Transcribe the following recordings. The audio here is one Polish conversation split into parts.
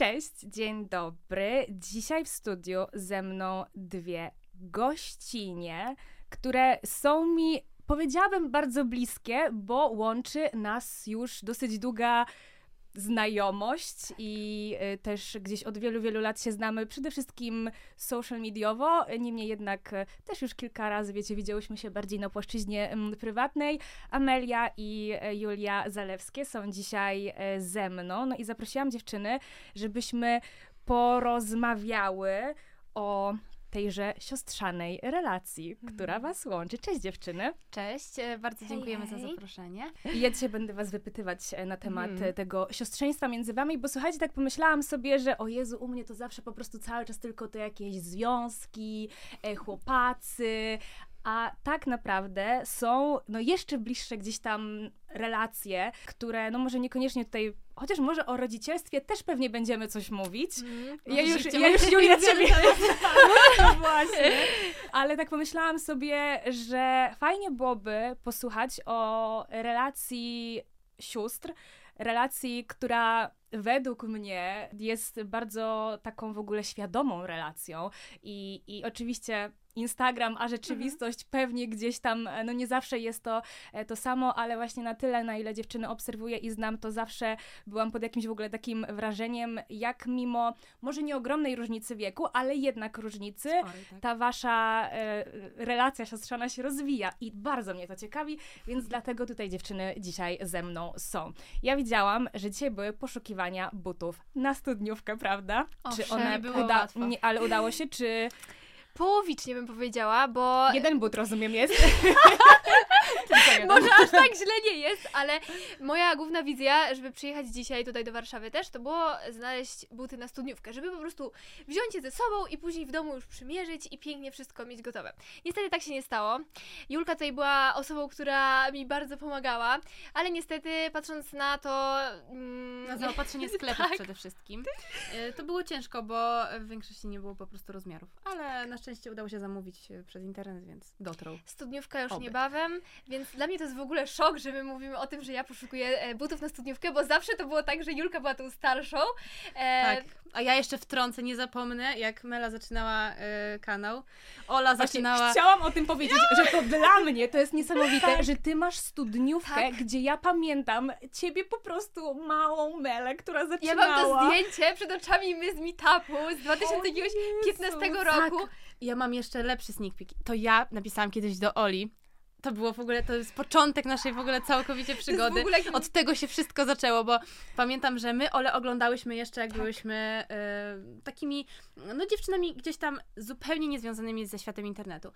Cześć, dzień dobry. Dzisiaj w studiu ze mną dwie gościnie, które są mi, powiedziałabym, bardzo bliskie, bo łączy nas już dosyć długa znajomość i y, też gdzieś od wielu, wielu lat się znamy, przede wszystkim social mediowo, niemniej jednak y, też już kilka razy, wiecie, widziałyśmy się bardziej na płaszczyźnie mm, prywatnej. Amelia i y, Julia Zalewskie są dzisiaj ze mną, no i zaprosiłam dziewczyny, żebyśmy porozmawiały o tejże siostrzanej relacji, mhm. która was łączy. Cześć dziewczyny. Cześć, e, bardzo dziękujemy hej, hej. za zaproszenie. I ja dzisiaj będę was wypytywać e, na temat mm. tego siostrzeństwa między wami, bo słuchajcie, tak pomyślałam sobie, że o Jezu, u mnie to zawsze po prostu cały czas tylko to jakieś związki, chłopacy, a tak naprawdę są no jeszcze bliższe gdzieś tam relacje, które no może niekoniecznie tutaj, chociaż może o rodzicielstwie też pewnie będziemy coś mówić. Mm, ja, już, ja już Julia ciebie... no właśnie. Ale tak pomyślałam sobie, że fajnie byłoby posłuchać o relacji sióstr, relacji, która według mnie jest bardzo taką w ogóle świadomą relacją i, i oczywiście Instagram, a rzeczywistość mhm. pewnie gdzieś tam, e, no nie zawsze jest to e, to samo, ale właśnie na tyle, na ile dziewczyny obserwuję i znam, to zawsze byłam pod jakimś w ogóle takim wrażeniem, jak mimo może nie ogromnej różnicy wieku, ale jednak różnicy, Spory, tak. ta wasza e, relacja siostrzana się rozwija i bardzo mnie to ciekawi, więc dlatego tutaj dziewczyny dzisiaj ze mną są. Ja widziałam, że dzisiaj były poszukiwania butów na studniówkę, prawda? Owszem, czy one nie było uda-. Nie, ale udało się, czy połowicznie bym powiedziała, bo... Jeden but, rozumiem, jest. Może aż tak źle nie jest, ale moja główna wizja, żeby przyjechać dzisiaj tutaj do Warszawy też, to było znaleźć buty na studniówkę, żeby po prostu wziąć je ze sobą i później w domu już przymierzyć i pięknie wszystko mieć gotowe. Niestety tak się nie stało. Julka tutaj była osobą, która mi bardzo pomagała, ale niestety patrząc na to... Mm, na zaopatrzenie sklepów tak. przede wszystkim, e, to było ciężko, bo w większości nie było po prostu rozmiarów, ale na szczęście udało się zamówić e, przez internet, więc dotrą. Studniówka już Oby. niebawem, więc dla mnie to jest w ogóle szok, że my mówimy o tym, że ja poszukuję e, butów na studniówkę, bo zawsze to było tak, że Julka była tą starszą. E... Tak. A ja jeszcze wtrącę, nie zapomnę, jak Mela zaczynała e, kanał. Ola Właśnie zaczynała. Chciałam o tym powiedzieć, że to dla mnie to jest niesamowite, tak. że ty masz studniówkę, tak. gdzie ja pamiętam ciebie po prostu małą Melę, która zaczynała. Ja mam to zdjęcie przed oczami my z meetupu z 2015 roku. Tak. Ja mam jeszcze lepszy sneak peek. To ja napisałam kiedyś do Oli, to było w ogóle, to jest początek naszej w ogóle całkowicie przygody. Ogóle... Od tego się wszystko zaczęło, bo pamiętam, że my Ole oglądałyśmy jeszcze, jak tak. byłyśmy y, takimi, no dziewczynami gdzieś tam zupełnie niezwiązanymi ze światem internetu.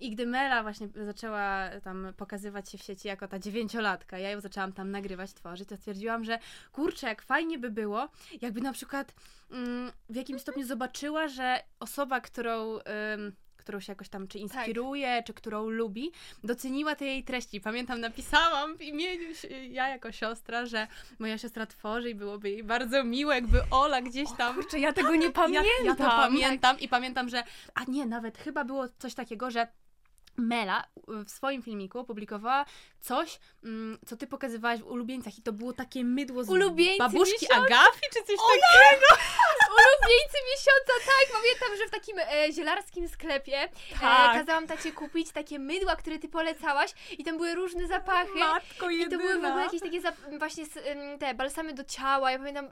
I gdy Mela właśnie zaczęła tam pokazywać się w sieci jako ta dziewięciolatka, ja ją zaczęłam tam nagrywać, tworzyć, to stwierdziłam, że kurczę, jak fajnie by było, jakby na przykład mm, w jakimś stopniu zobaczyła, że osoba, którą którą się jakoś tam czy inspiruje, tak. czy którą lubi, doceniła tej jej treści. Pamiętam, napisałam w imieniu ja jako siostra, że moja siostra tworzy i byłoby jej bardzo miło, jakby Ola gdzieś tam. Czy ja tego nie pamiętam. Ja, ja to pamiętam i pamiętam, że. A nie, nawet chyba było coś takiego, że Mela w swoim filmiku opublikowała coś, mm, co ty pokazywałaś w ulubieńcach i to było takie mydło z Ulubieńcy babuszki miesiąca? Agafi czy coś takiego. Ulubieńcy miesiąca, tak! Pamiętam, że w takim e, zielarskim sklepie e, tak. e, kazałam tacie kupić takie mydła, które ty polecałaś i tam były różne zapachy. Matko jedyna. I to były w ogóle jakieś takie właśnie te balsamy do ciała. Ja pamiętam,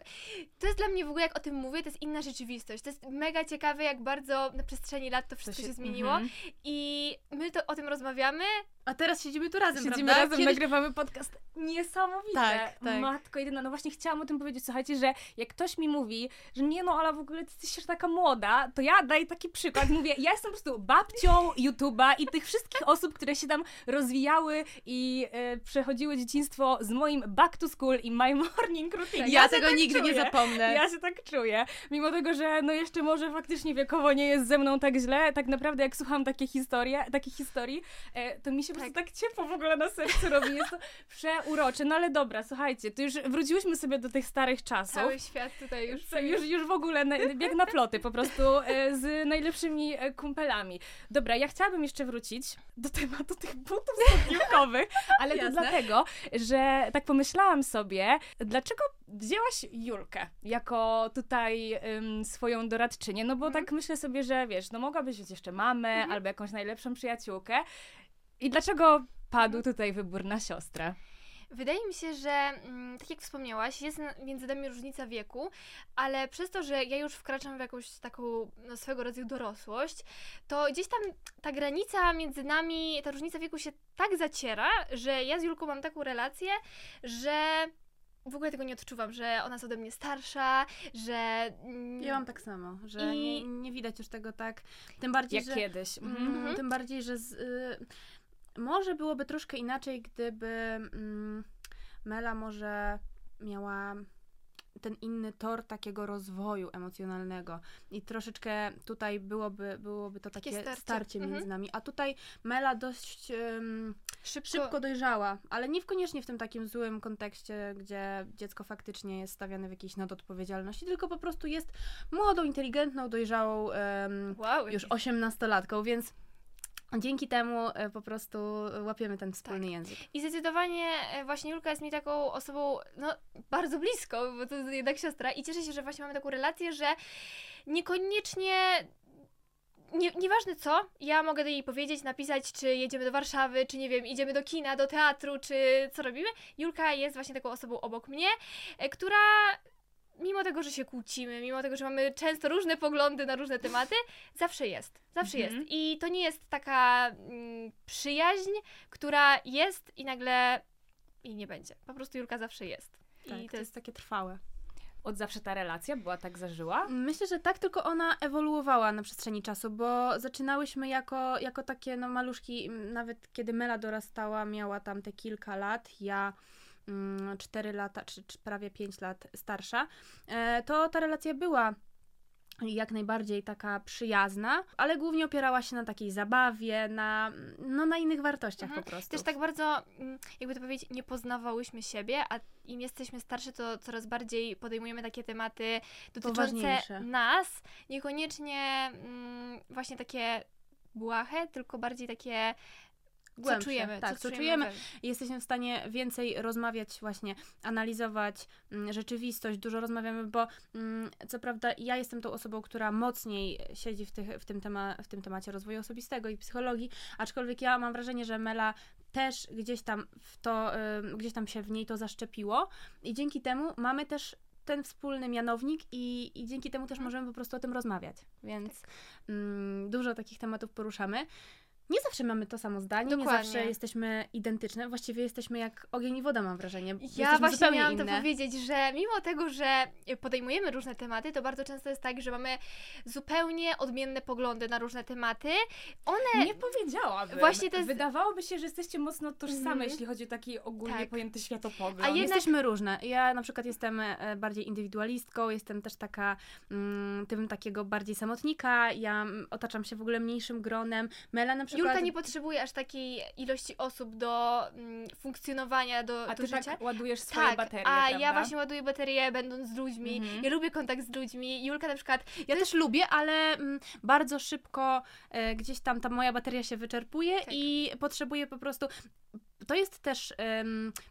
to jest dla mnie w ogóle, jak o tym mówię, to jest inna rzeczywistość. To jest mega ciekawe, jak bardzo na przestrzeni lat to wszystko to się, się, zmieniło. Mm -hmm. I my to o tym rozmawiamy, a teraz siedzimy tu razem, Siedzimy prawda? razem, Kiedyś... nagrywamy podcast. Niesamowite. Tak, tak. Matko jedyna. No właśnie chciałam o tym powiedzieć, słuchajcie, że jak ktoś mi mówi, że nie no, ale w ogóle ty jesteś taka młoda, to ja daję taki przykład. Mówię, ja jestem po prostu babcią YouTube'a i tych wszystkich osób, które się tam rozwijały i e, przechodziły dzieciństwo z moim back to school i my morning routine. Ja, ja tego tak nigdy czuję. nie zapomnę. Ja się tak czuję. Mimo tego, że no jeszcze może faktycznie wiekowo nie jest ze mną tak źle, tak naprawdę jak słucham takie historie, takich historii, e, to mi się po prostu tak ciepło w ogóle na sercu robi. Jest to przeurocze. No ale dobra, słuchajcie, to już wróciłyśmy sobie do tych starych czasów. Cały świat tutaj już... Co, już, już w ogóle na, bieg na ploty po prostu e, z najlepszymi e, kumpelami. Dobra, ja chciałabym jeszcze wrócić do tematu tych butów studniówkowych, ale to dlatego, że tak pomyślałam sobie, dlaczego wzięłaś Julkę jako tutaj um, swoją doradczynię, no bo mm. tak myślę sobie, że wiesz, no mogłabyś mieć jeszcze mamę mm. albo jakąś najlepszą przyjaciółkę. I dlaczego padł mhm. tutaj wybór na siostrę? Wydaje mi się, że mm, tak jak wspomniałaś, jest między nami różnica wieku, ale przez to, że ja już wkraczam w jakąś taką no, swego rodzaju dorosłość, to gdzieś tam ta granica między nami, ta różnica wieku się tak zaciera, że ja z Julką mam taką relację, że w ogóle tego nie odczuwam, że ona jest ode mnie starsza, że... Mm, ja mam tak samo, że i... nie, nie, widać już tego tak, tym bardziej, Jak że... kiedyś. Mm, mhm. Tym bardziej, że z, y, może byłoby troszkę inaczej, gdyby mm, Mela może miała ten inny tor takiego rozwoju emocjonalnego. I troszeczkę tutaj byłoby, byłoby to takie, takie starcie, starcie mhm. między nami. A tutaj Mela dość um, szybko. szybko dojrzała, ale nie koniecznie w tym takim złym kontekście, gdzie dziecko faktycznie jest stawiane w jakiejś nadodpowiedzialności, tylko po prostu jest młodą, inteligentną, dojrzałą um, wow, już osiemnastolatką, więc Dzięki temu e, po prostu łapiemy ten wspólny tak. język. I zdecydowanie e, właśnie Julka jest mi taką osobą no, bardzo blisko, bo to jest jednak siostra i cieszę się, że właśnie mamy taką relację, że niekoniecznie nie, nieważne co, ja mogę do jej powiedzieć, napisać, czy jedziemy do Warszawy, czy nie wiem, idziemy do kina, do teatru, czy co robimy. Julka jest właśnie taką osobą obok mnie, e, która mimo tego, że się kłócimy, mimo tego, że mamy często różne poglądy na różne tematy, zawsze jest. Zawsze mhm. jest. I to nie jest taka mm, przyjaźń, która jest i nagle i nie będzie. Po prostu Julka zawsze jest. Tak, I to, to jest takie trwałe. Od zawsze ta relacja była tak zażyła? Myślę, że tak, tylko ona ewoluowała na przestrzeni czasu, bo zaczynałyśmy jako, jako takie no, maluszki, nawet kiedy Mela dorastała, miała tam te kilka lat, ja 4 mm, lata, czy, czy prawie 5 lat starsza, e, to ta relacja była jak najbardziej taka przyjazna, ale głównie opierała się na takiej zabawie, na, no, na innych wartościach mhm. po prostu. Też tak bardzo, mm, jakby to powiedzieć, nie poznawałyśmy siebie, a im jesteśmy starsze, to coraz bardziej podejmujemy takie tematy dotyczące nas, niekoniecznie mm, właśnie takie błahe, tylko bardziej takie głębsze. Co czujemy, tak, co, co czujemy. Jesteśmy w stanie więcej rozmawiać, właśnie analizować mm, rzeczywistość, dużo rozmawiamy, bo mm, co prawda ja jestem tą osobą, która mocniej siedzi w, tych, w, tym tema, w tym temacie rozwoju osobistego i psychologii, aczkolwiek ja mam wrażenie, że Mela też gdzieś tam w to, gdzieś tam się w niej to zaszczepiło i dzięki temu mamy też ten wspólny mianownik i, i dzięki temu też mhm. możemy po prostu o tym rozmawiać. Więc tak. mm, dużo takich tematów poruszamy nie zawsze mamy to samo zdanie, Dokładnie. nie zawsze jesteśmy identyczne. Właściwie jesteśmy jak ogień i woda, mam wrażenie. Ja jesteśmy właśnie miałam inne. to powiedzieć, że mimo tego, że podejmujemy różne tematy, to bardzo często jest tak, że mamy zupełnie odmienne poglądy na różne tematy. One... Nie powiedziałabym. Właśnie to jest... Wydawałoby się, że jesteście mocno tożsame, mm. jeśli chodzi o taki ogólnie tak. pojęty światopogląd. A jednak... Jesteśmy różne. Ja na przykład jestem e, bardziej indywidualistką, jestem też taka mm, tym takiego bardziej samotnika, ja mm, otaczam się w ogóle mniejszym gronem. Mela na przykład przykład... Julka nie potrzebuje aż takiej ilości osób do mm, funkcjonowania, do, a do ty życia. Tak ładujesz swoje tak, baterie, a prawda? ja właśnie ładuję baterie będąc z ludźmi. Mhm. Ja lubię kontakt z ludźmi. Julka na przykład... Ja też lubię, ale m, bardzo szybko e, gdzieś tam ta moja bateria się wyczerpuje tak. i potrzebuję po prostu... To jest też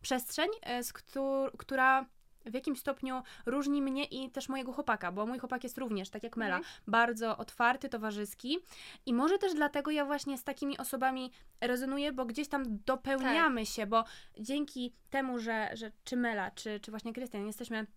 przestrzeń, e, z któr, która w jakim stopniu różni mnie i też mojego chłopaka, bo mój chłopak jest również, tak jak Mela, mhm. bardzo otwarty, towarzyski i może też dlatego ja właśnie z takimi osobami rezonuję, bo gdzieś tam dopełniamy tak. się, bo dzięki temu, że, że czy Mela, czy, czy właśnie Krystian jesteśmy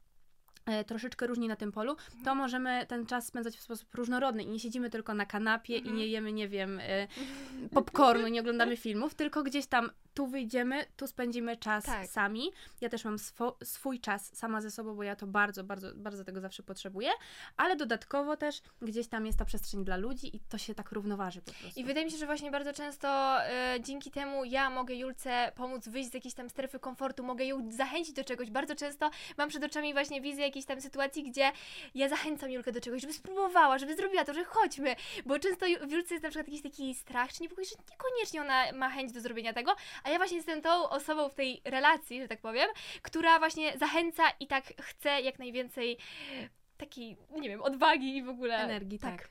troszeczkę różni na tym polu, to możemy ten czas spędzać w sposób różnorodny i nie siedzimy tylko na kanapie i nie jemy, nie wiem, e, popcornu, nie oglądamy filmów, tylko gdzieś tam tu wyjdziemy, tu spędzimy czas tak. sami. Ja też mam swo- swój czas sama ze sobą, bo ja to bardzo, bardzo, bardzo tego zawsze potrzebuję, ale dodatkowo też gdzieś tam jest ta przestrzeń dla ludzi i to się tak równoważy po prostu. I wydaje mi się, że właśnie bardzo często y, dzięki temu ja mogę Julce pomóc wyjść z jakiejś tam strefy komfortu, mogę ją zachęcić do czegoś. Bardzo często mam przed oczami właśnie wizję jakiejś tam sytuacji, gdzie ja zachęcam Julkę do czegoś, żeby spróbowała, żeby zrobiła to, że chodźmy, bo często w Julce jest na przykład jakiś taki strach czy niepokój, że niekoniecznie ona ma chęć do zrobienia tego, a ja właśnie jestem tą osobą w tej relacji, że tak powiem, która właśnie zachęca i tak chce jak najwięcej takiej, nie wiem, odwagi i w ogóle... Energii, tak. tak.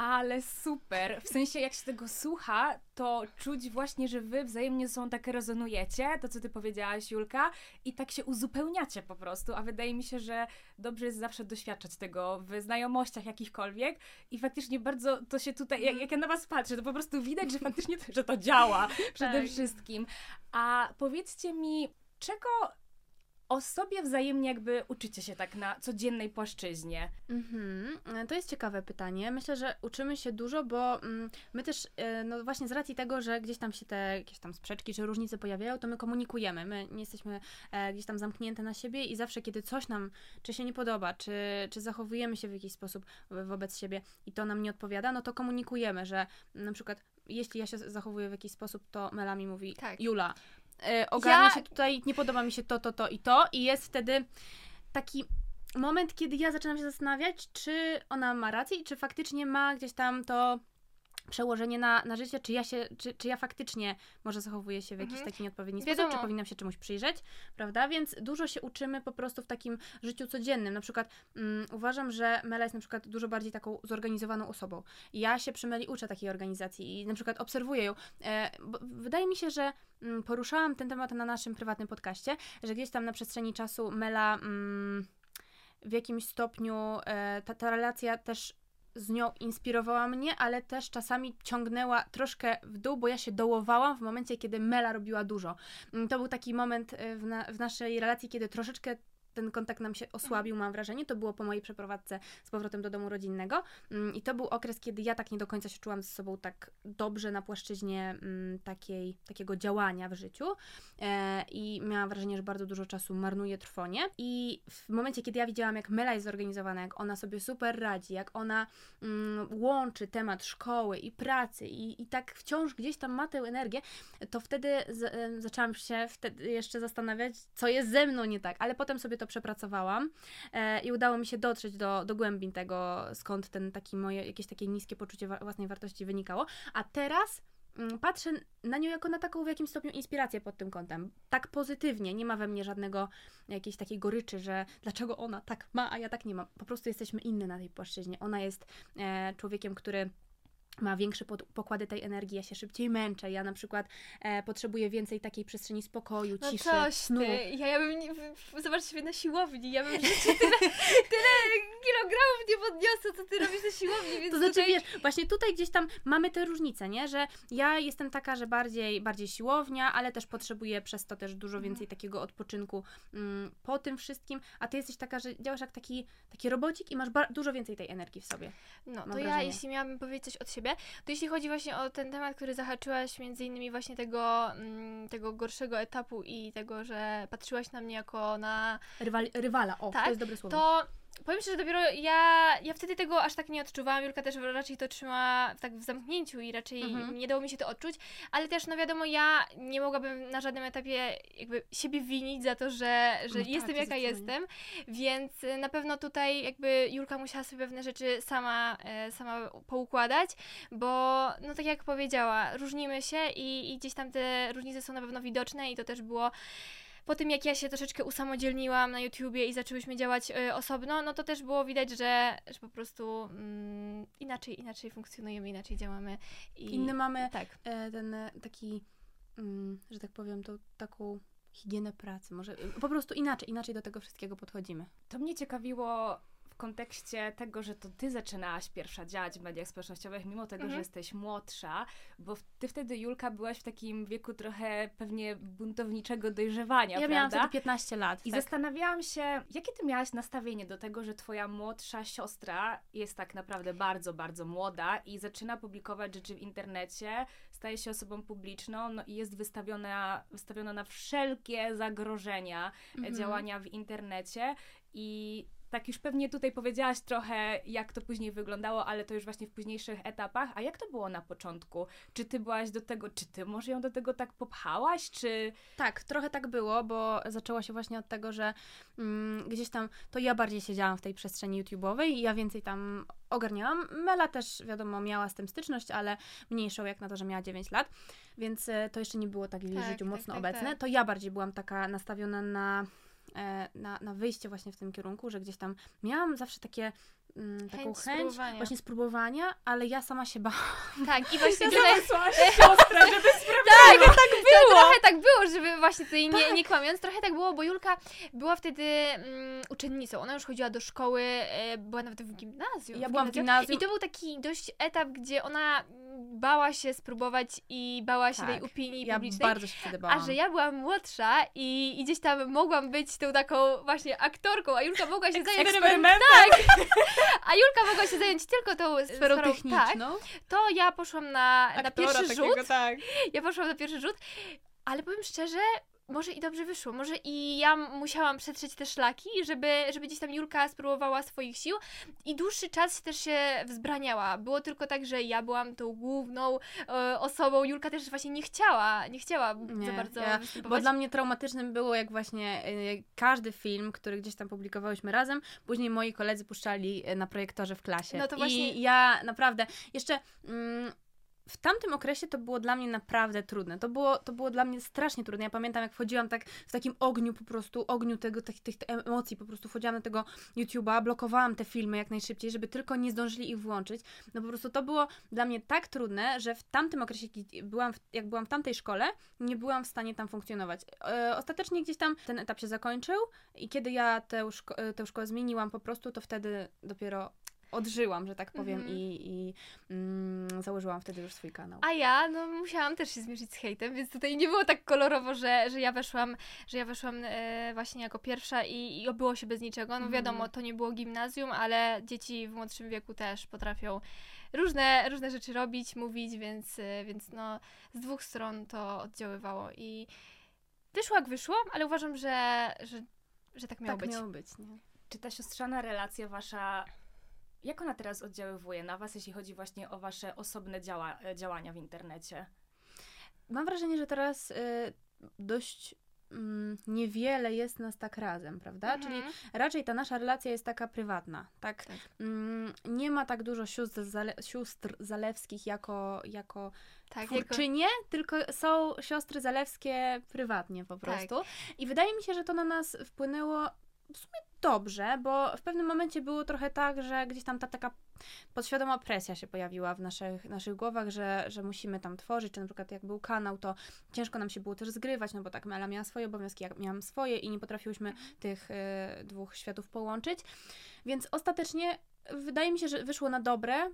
Ale super. W sensie, jak się tego słucha, to czuć właśnie, że wy wzajemnie ze sobą tak rezonujecie, to co ty powiedziałaś, Julka, i tak się uzupełniacie po prostu. A wydaje mi się, że dobrze jest zawsze doświadczać tego w znajomościach jakichkolwiek. I faktycznie bardzo to się tutaj, jak, jak ja na was patrzę, to po prostu widać, że faktycznie to, że to działa przede tak. wszystkim. A powiedzcie mi, czego o sobie wzajemnie jakby uczycie się tak na codziennej płaszczyźnie? Mhm. To jest ciekawe pytanie. Myślę, że uczymy się dużo, bo mm, my też, e, no właśnie z racji tego, że gdzieś tam się te jakieś tam sprzeczki czy różnice pojawiają, to my komunikujemy. My nie jesteśmy e, gdzieś tam zamknięte na siebie i zawsze, kiedy coś nam, czy się nie podoba, czy, czy zachowujemy się w jakiś sposób wobec siebie i to nam nie odpowiada, no to komunikujemy, że na przykład jeśli ja się zachowuję w jakiś sposób, to Mela mi mówi, tak. Jula, ogarnia ja... się tutaj, nie podoba mi się to, to, to i to i jest wtedy taki moment, kiedy ja zaczynam się zastanawiać, czy ona ma rację i czy faktycznie ma gdzieś tam to przełożenie na, na życie, czy ja się, czy, czy ja faktycznie może zachowuję się w jakiś mhm. taki nieodpowiedni Wiadomo. sposób, czy powinnam się czemuś przyjrzeć, prawda? Więc dużo się uczymy po prostu w takim życiu codziennym. Na przykład mm, uważam, że Mela jest na przykład dużo bardziej taką zorganizowaną osobą. Ja się przy Meli uczę takiej organizacji i na przykład obserwuję ją. E, wydaje mi się, że mm, poruszałam ten temat na naszym prywatnym podcaście, że gdzieś tam na przestrzeni czasu Mela... Mm, w jakimś stopniu e, ta, ta relacja też z nią inspirowała mnie, ale też czasami ciągnęła troszkę w dół, bo ja się dołowałam w momencie, kiedy Mela robiła dużo. Mm, to był taki moment e, w, na, w naszej relacji, kiedy troszeczkę ten kontakt nam się osłabił, mam wrażenie. To było po mojej przeprowadzce z powrotem do domu rodzinnego. Mm, I to był okres, kiedy ja tak nie do końca się czułam ze sobą tak dobrze na płaszczyźnie mm, takiej, takiego działania w życiu. E, I miałam wrażenie, że bardzo dużo czasu marnuję trwonie. I w momencie, kiedy ja widziałam, jak Mela jest zorganizowana, jak ona sobie super radzi, jak ona mm, łączy temat szkoły i pracy i, i tak wciąż gdzieś tam ma tę energię, to wtedy z, e, zaczęłam się wtedy jeszcze zastanawiać, co jest ze mną nie tak. Ale potem sobie to przepracowałam e, i udało mi się dotrzeć do, do głębin tego, skąd ten taki moje, jakieś takie niskie poczucie własnej wartości wynikało. A teraz mm, patrzę na nią jako na taką w jakimś stopniu inspirację pod tym kątem. Tak pozytywnie, nie ma we mnie żadnego jakiejś takiej goryczy, że dlaczego ona tak ma, a ja tak nie mam. Po prostu jesteśmy inne na tej płaszczyźnie. Ona jest e, człowiekiem, który ma większe pod, pokłady tej energii, ja się szybciej męczę, ja na przykład e, potrzebuję więcej takiej przestrzeni spokoju, no ciszy, coś snu. Ty. Ja, ja bym, nie, zobacz sobie na siłowni, ja bym tyle, tyle kilogramów nie podniosła, co ty robisz na siłowni, więc To znaczy, tutaj... wiesz, właśnie tutaj gdzieś tam mamy te różnice, nie, że ja jestem taka, że bardziej, bardziej siłownia, ale też potrzebuję przez to też dużo mhm. więcej mm. takiego odpoczynku mm, po tym wszystkim, a ty jesteś taka, że działasz jak taki, taki robocik i masz dużo więcej tej energii w sobie. No, to ja, jeśli miałabym powiedzieć coś od siebie, to jeśli chodzi właśnie o ten temat, który zahaczyłaś między innymi właśnie tego, mm, tego gorszego etapu i tego, że patrzyłaś na mnie jako na... Rywal, rywala, o, tak, to jest dobre słowo. To powiem szczerze, dopiero ja, ja wtedy tego aż tak nie odczuwałam. Julka też raczej to trzyma tak w zamknięciu i raczej mhm. nie dało mi się to odczuć, ale też, no wiadomo, ja nie mogłabym na żadnym etapie jakby siebie winić za to, że, że no jestem tak, jaka jestem, więc na pewno tutaj jakby Julka musiała sobie pewne rzeczy sama, e, sama poukładać, bo no tak jak powiedziała, różnimy się i, i gdzieś tam te różnice są na pewno widoczne i to też było po tym jak ja się troszeczkę usamodzielniłam na YouTubie i zaczęłyśmy działać y, osobno, no to też było widać, że, że po prostu mm, inaczej, inaczej funkcjonujemy, inaczej działamy. I, Inny mamy tak. E, ten e, taki, mm, że tak powiem, to taką higienę pracy, może po prostu inaczej, inaczej do tego wszystkiego podchodzimy. To mnie ciekawiło kontekście tego, że to ty zaczynałaś pierwsza działać w mediach społecznościowych, mimo tego, mhm. że jesteś młodsza, bo ty wtedy, Julka, byłaś w takim wieku trochę pewnie buntowniczego dojrzewania, ja prawda? miałam wtedy 15 lat. I tak. zastanawiałam się, jakie ty miałaś nastawienie do tego, że twoja młodsza siostra jest tak naprawdę bardzo, bardzo młoda i zaczyna publikować rzeczy w internecie, staje się osobą publiczną, no i jest wystawiona, wystawiona na wszelkie zagrożenia mhm. działania w internecie i tak już pewnie tutaj powiedziałaś trochę, jak to później wyglądało, ale to już właśnie w późniejszych etapach. A jak to było na początku? Czy ty byłaś do tego, czy ty może ją do tego tak popchałaś, czy... Tak, trochę tak było, bo zaczęło się właśnie od tego, że mm, gdzieś tam to ja bardziej siedziałam w tej przestrzeni YouTube'owej i ja więcej tam ogarniałam. Mela też, wiadomo, miała z tym styczność, ale mniejszą jak na to, że miała 9 lat, więc e, to jeszcze nie było tak w jej Tak, życiu tak, mocno tak, obecne. tak. To ja bardziej byłam taka nastawiona na, na, na wyjście właśnie w tym kierunku, że gdzieś tam miałam zawsze takie mm, taką Chęć chęć spróbowania. właśnie spróbowania, ale ja sama się bałam. Tak, i właśnie tutaj... Wysłałaś siostrę, żeby Tak, tak było. trochę tak było, żeby właśnie tutaj nie, nie kłamiąc, trochę tak było, bo Julka była wtedy mm, uczennicą. Ona już chodziła do szkoły, e, była nawet w gimnazjum. Ja byłam w gimnazjum. I to był taki dość etap, gdzie ona bała się spróbować i bała się Tak. tej opinii Ja publicznej. bardzo się wtedy bałam. A że ja byłam młodsza i, i gdzieś tam mogłam być tą taką właśnie aktorką, a Julka mogła się zająć Eksperymentem. a Julka mogła się zająć tylko tą sferą Tak, techniczną. to ja poszłam na, na Aktora pierwszy takiego, rzut. tak. Ja poszłam na pierwszy rzut, ale powiem szczerze, może i dobrze wyszło. Może i ja musiałam przetrzeć te szlaki, żeby, żeby gdzieś tam Julka spróbowała swoich sił i dłuższy czas też się wzbraniała. Było tylko tak, że ja byłam tą główną e, osobą. Julka też właśnie nie chciała, nie chciała Nie, za bardzo ja-. Bo dla mnie traumatycznym było, jak właśnie y, każdy film, który gdzieś tam publikowałyśmy razem, później moi koledzy puszczali y, na projektorze w klasie. No to właśnie- I ja naprawdę, jeszcze mm, w tamtym okresie to było dla mnie naprawdę trudne. To było, to było dla mnie strasznie trudne. Ja pamiętam, jak wchodziłam tak w takim ogniu po prostu, ogniu tego, tych, tych emocji, po prostu wchodziłam na tego YouTube'a, blokowałam te filmy jak najszybciej, żeby tylko nie zdążyli ich włączyć. No po prostu to było dla mnie tak trudne, że w tamtym okresie, byłam w, jak byłam w tamtej szkole, nie byłam w stanie tam funkcjonować. E, ostatecznie gdzieś tam ten etap się zakończył i kiedy ja tę, szko- tę szkołę zmieniłam po prostu, to wtedy dopiero odżyłam, że tak powiem Mhm. i, i mm, założyłam wtedy już swój kanał. A ja, no musiałam też się zmierzyć z hejtem, więc tutaj nie było tak kolorowo, że, że ja weszłam, że ja weszłam e, właśnie jako pierwsza i, i obyło się bez niczego. No Mhm. wiadomo, to nie było gimnazjum, ale dzieci w młodszym wieku też potrafią różne, różne rzeczy robić, mówić, więc, e, więc no z dwóch stron to oddziaływało i wyszło jak wyszło, ale uważam, że, że, że tak miało tak być. miało być, nie? Czy ta siostrzana relacja wasza, jak ona teraz oddziaływuje na was, jeśli chodzi właśnie o wasze osobne działa, działania w internecie? Mam wrażenie, że teraz y, dość mm, niewiele jest nas tak razem, prawda? Czyli Mhm. raczej ta nasza relacja jest taka prywatna, tak? Tak. Mm, nie ma tak dużo sióstr, zale, sióstr zalewskich jako, jako Tak, jako, twórczynie, tylko są siostry zalewskie prywatnie po Tak. prostu. I wydaje mi się, że to na nas wpłynęło w sumie dobrze, bo w pewnym momencie było trochę tak, że gdzieś tam ta taka podświadoma presja się pojawiła w naszych, naszych głowach, że, że musimy tam tworzyć, czy na przykład jak był kanał, to ciężko nam się było też zgrywać, no bo tak Mela miała swoje obowiązki, ja miałam swoje i nie potrafiłyśmy tych y, dwóch światów połączyć. Więc ostatecznie wydaje mi się, że wyszło na dobre, mm,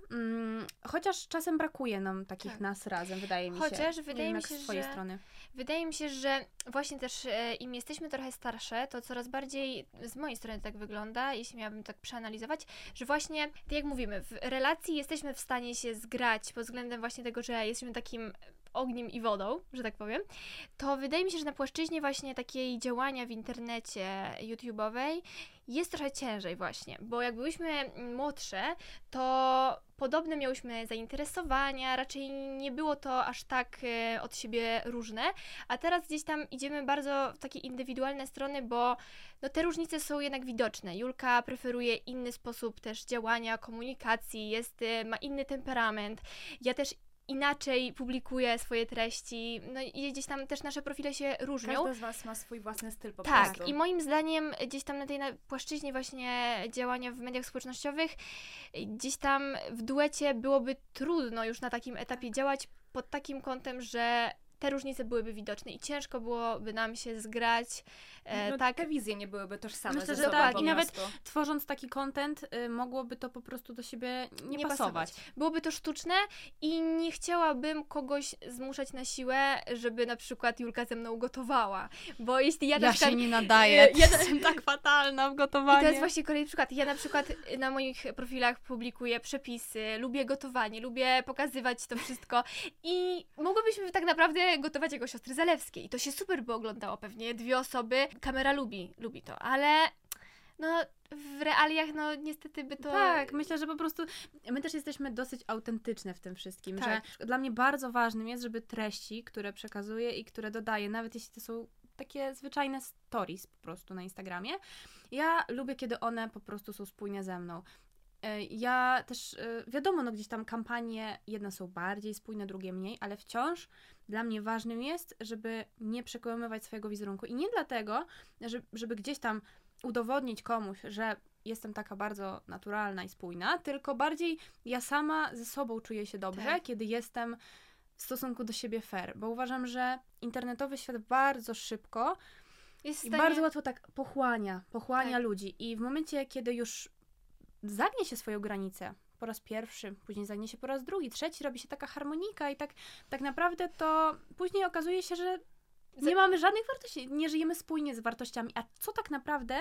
chociaż czasem brakuje nam takich Tak. nas razem, wydaje mi się. Chociaż wydaje mi się, z twojej że- strony. Wydaje mi się, że właśnie też e, im jesteśmy trochę starsze, to coraz bardziej z mojej strony tak wygląda, jeśli miałabym tak przeanalizować, że właśnie, tak jak mówimy, w relacji jesteśmy w stanie się zgrać pod względem właśnie tego, że jesteśmy takim ogniem i wodą, że tak powiem, to wydaje mi się, że na płaszczyźnie właśnie takiej działania w internecie YouTube'owej jest trochę ciężej właśnie, bo jak byłyśmy młodsze, to podobne miałyśmy zainteresowania, raczej nie było to aż tak e, od siebie różne, a teraz gdzieś tam idziemy bardzo w takie indywidualne strony, bo no, te różnice są jednak widoczne. Julka preferuje inny sposób też działania, komunikacji, jest, e, ma inny temperament. Ja też inaczej publikuję swoje treści, no i gdzieś tam też nasze profile się różnią. Każda z was ma swój własny styl po Tak, prostu. i moim zdaniem gdzieś tam na tej płaszczyźnie właśnie działania w mediach społecznościowych, gdzieś tam w duecie byłoby trudno już na takim etapie działać pod takim kątem, że te różnice byłyby widoczne i ciężko byłoby nam się zgrać. E, no, tak, Te wizje nie byłyby tożsame Myślę, ze że sobą tak. po I nawet. Tworząc taki content, y, mogłoby to po prostu do siebie nie, Nie pasować. byłoby to sztuczne i nie chciałabym kogoś zmuszać na siłę, żeby na przykład Julka ze mną gotowała. Bo jeśli ja, na Ja przykład się nie nadaję. Ja- Ja jestem tak fatalna w I gotowaniu. to jest właśnie kolejny przykład. Ja na przykład na moich profilach publikuję przepisy, lubię gotowanie, lubię pokazywać to wszystko i mogłybyśmy tak naprawdę gotować jako siostry Zalewskie i to się super by oglądało pewnie. Dwie osoby, kamera lubi, lubi to, ale no w realiach, no niestety by to... Tak, myślę, że po prostu my też jesteśmy dosyć autentyczne w tym wszystkim, Tak. że dla mnie bardzo ważnym jest, żeby treści, które przekazuję i które dodaję, nawet jeśli to są takie zwyczajne stories po prostu na Instagramie, ja lubię, kiedy one po prostu są spójne ze mną. E, Ja też, e, wiadomo, no gdzieś tam kampanie, jedne są bardziej spójne, drugie mniej, ale wciąż dla mnie ważnym jest, żeby nie przekłamywać swojego wizerunku. I nie dlatego, że- żeby gdzieś tam udowodnić komuś, że jestem taka bardzo naturalna i spójna, tylko bardziej ja sama ze sobą czuję się dobrze, Tak. kiedy jestem w stosunku do siebie fair, bo uważam, że internetowy świat bardzo szybko Jest i stanie... bardzo łatwo tak pochłania, pochłania Tak. ludzi i w momencie, kiedy już zagnie się swoją granicę po raz pierwszy, później zagnie się po raz drugi, trzeci, robi się taka harmonika i tak, tak naprawdę to później okazuje się, że nie mamy żadnych wartości, nie żyjemy spójnie z wartościami. A co tak naprawdę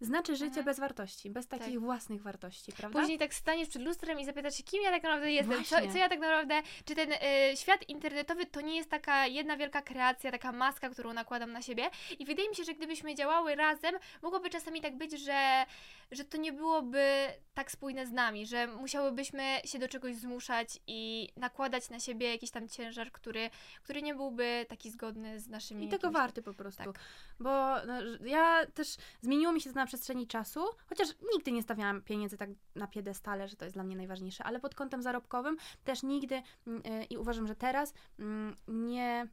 znaczy życie Mhm. bez wartości, bez takich Tak. własnych wartości, prawda? Później tak staniesz przed lustrem i zapytasz się, kim ja tak naprawdę jestem, co, co ja tak naprawdę, czy ten e, świat internetowy to nie jest taka jedna wielka kreacja, taka maska, którą nakładam na siebie i wydaje mi się, że gdybyśmy działały razem, mogłoby czasami tak być, że, że to nie byłoby tak spójne z nami, że musiałybyśmy się do czegoś zmuszać i nakładać na siebie jakiś tam ciężar, który, który nie byłby taki zgodny z naszymi I tego jakimiś- warty po prostu. tak. Bo no, ja też zmieniło mi się to na przestrzeni czasu, chociaż nigdy nie stawiałam pieniędzy tak na piedestale, że to jest dla mnie najważniejsze, ale pod kątem zarobkowym też nigdy mm, y, i uważam, że teraz mm, nie,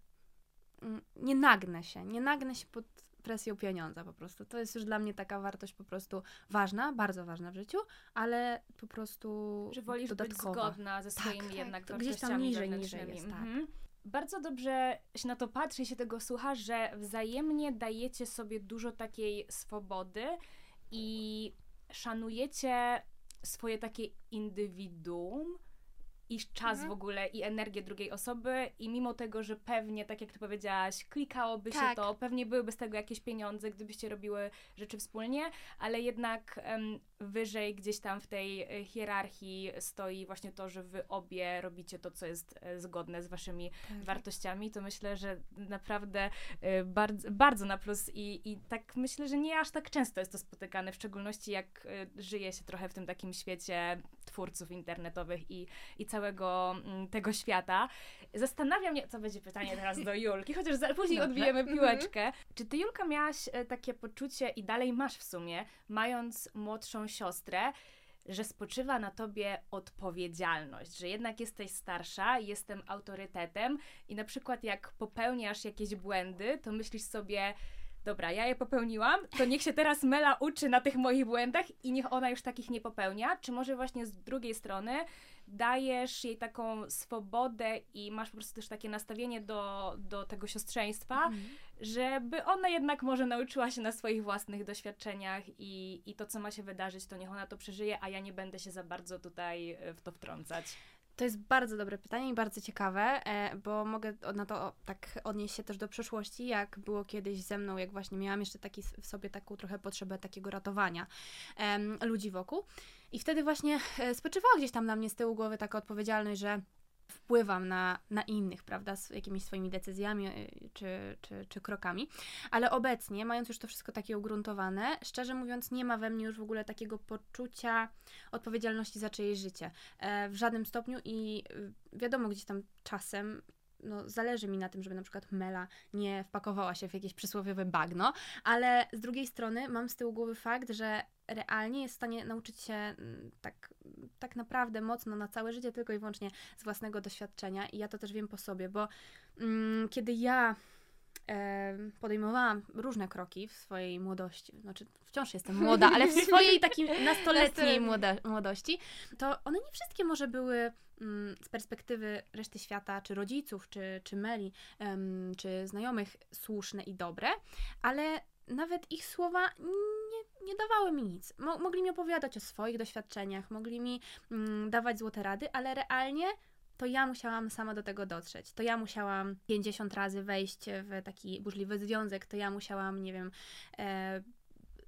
mm, nie nagnę się, nie nagnę się pod presją pieniądza po prostu. To jest już dla mnie taka wartość po prostu ważna, bardzo ważna w życiu, ale po prostu Że wolisz dodatkowa. być zgodna ze swoimi tak, jednak to gdzieś tam niżej, niżej jest, tak. Mhm. Bardzo dobrze się na to patrzy się tego słucha, że wzajemnie dajecie sobie dużo takiej swobody i szanujecie swoje takie indywiduum i czas Mhm. w ogóle i energię drugiej osoby i mimo tego, że pewnie, tak jak ty powiedziałaś, klikałoby się Tak. to, pewnie byłyby z tego jakieś pieniądze, gdybyście robiły rzeczy wspólnie, ale jednak em, wyżej gdzieś tam w tej e, hierarchii stoi właśnie to, że wy obie robicie to, co jest e, zgodne z waszymi Tak. wartościami, to myślę, że naprawdę e, bardzo, bardzo na plus i, i tak myślę, że nie aż tak często jest to spotykane, w szczególności jak żyje się trochę w tym takim świecie twórców internetowych i, i całego mm, tego świata. Zastanawia mnie, co będzie pytanie teraz do Julki, chociaż za, później Dobrze. odbijemy Mhm. piłeczkę. Czy ty, Julka, miałaś takie poczucie i dalej masz w sumie, mając młodszą siostrę, że spoczywa na tobie odpowiedzialność, że jednak jesteś starsza, jestem autorytetem i na przykład jak popełniasz jakieś błędy, to myślisz sobie, dobra, ja je popełniłam, to niech się teraz Mela uczy na tych moich błędach i niech ona już takich nie popełnia, czy może właśnie z drugiej strony dajesz jej taką swobodę i masz po prostu też takie nastawienie do, do tego siostrzeństwa, Mhm. żeby ona jednak może nauczyła się na swoich własnych doświadczeniach i, i to, co ma się wydarzyć, to niech ona to przeżyje, a ja nie będę się za bardzo tutaj e, w to wtrącać. To jest bardzo dobre pytanie i bardzo ciekawe, e, bo mogę na to tak odnieść się też do przeszłości, jak było kiedyś ze mną, jak właśnie miałam jeszcze taki, w sobie taką trochę potrzebę takiego ratowania em, ludzi wokół. I wtedy właśnie e, spoczywała gdzieś tam na mnie z tyłu głowy taka odpowiedzialność, że wpływam na, na innych, prawda, z jakimiś swoimi decyzjami e, czy, czy, czy krokami. Ale obecnie, mając już to wszystko takie ugruntowane, szczerze mówiąc, nie ma we mnie już w ogóle takiego poczucia odpowiedzialności za czyjeś życie e, w żadnym stopniu i wiadomo, gdzieś tam czasem no, zależy mi na tym, żeby na przykład Mela nie wpakowała się w jakieś przysłowiowe bagno, ale z drugiej strony mam z tyłu głowy fakt, że realnie jest w stanie nauczyć się mm, tak, tak naprawdę mocno na całe życie, tylko i wyłącznie z własnego doświadczenia. I ja to też wiem po sobie, bo mm, kiedy ja podejmowałam różne kroki w swojej młodości, znaczy wciąż jestem młoda, ale w swojej takiej nastoletniej młoda, młodości, to one nie wszystkie może były mm, z perspektywy reszty świata, czy rodziców, czy, czy Meli, czy znajomych słuszne i dobre, ale nawet ich słowa nie, nie dawały mi nic. Mo- mogli mi opowiadać o swoich doświadczeniach, mogli mi mm, dawać złote rady, ale realnie to ja musiałam sama do tego dotrzeć. To ja musiałam 50 razy wejść w taki burzliwy związek, to ja musiałam, nie wiem, e,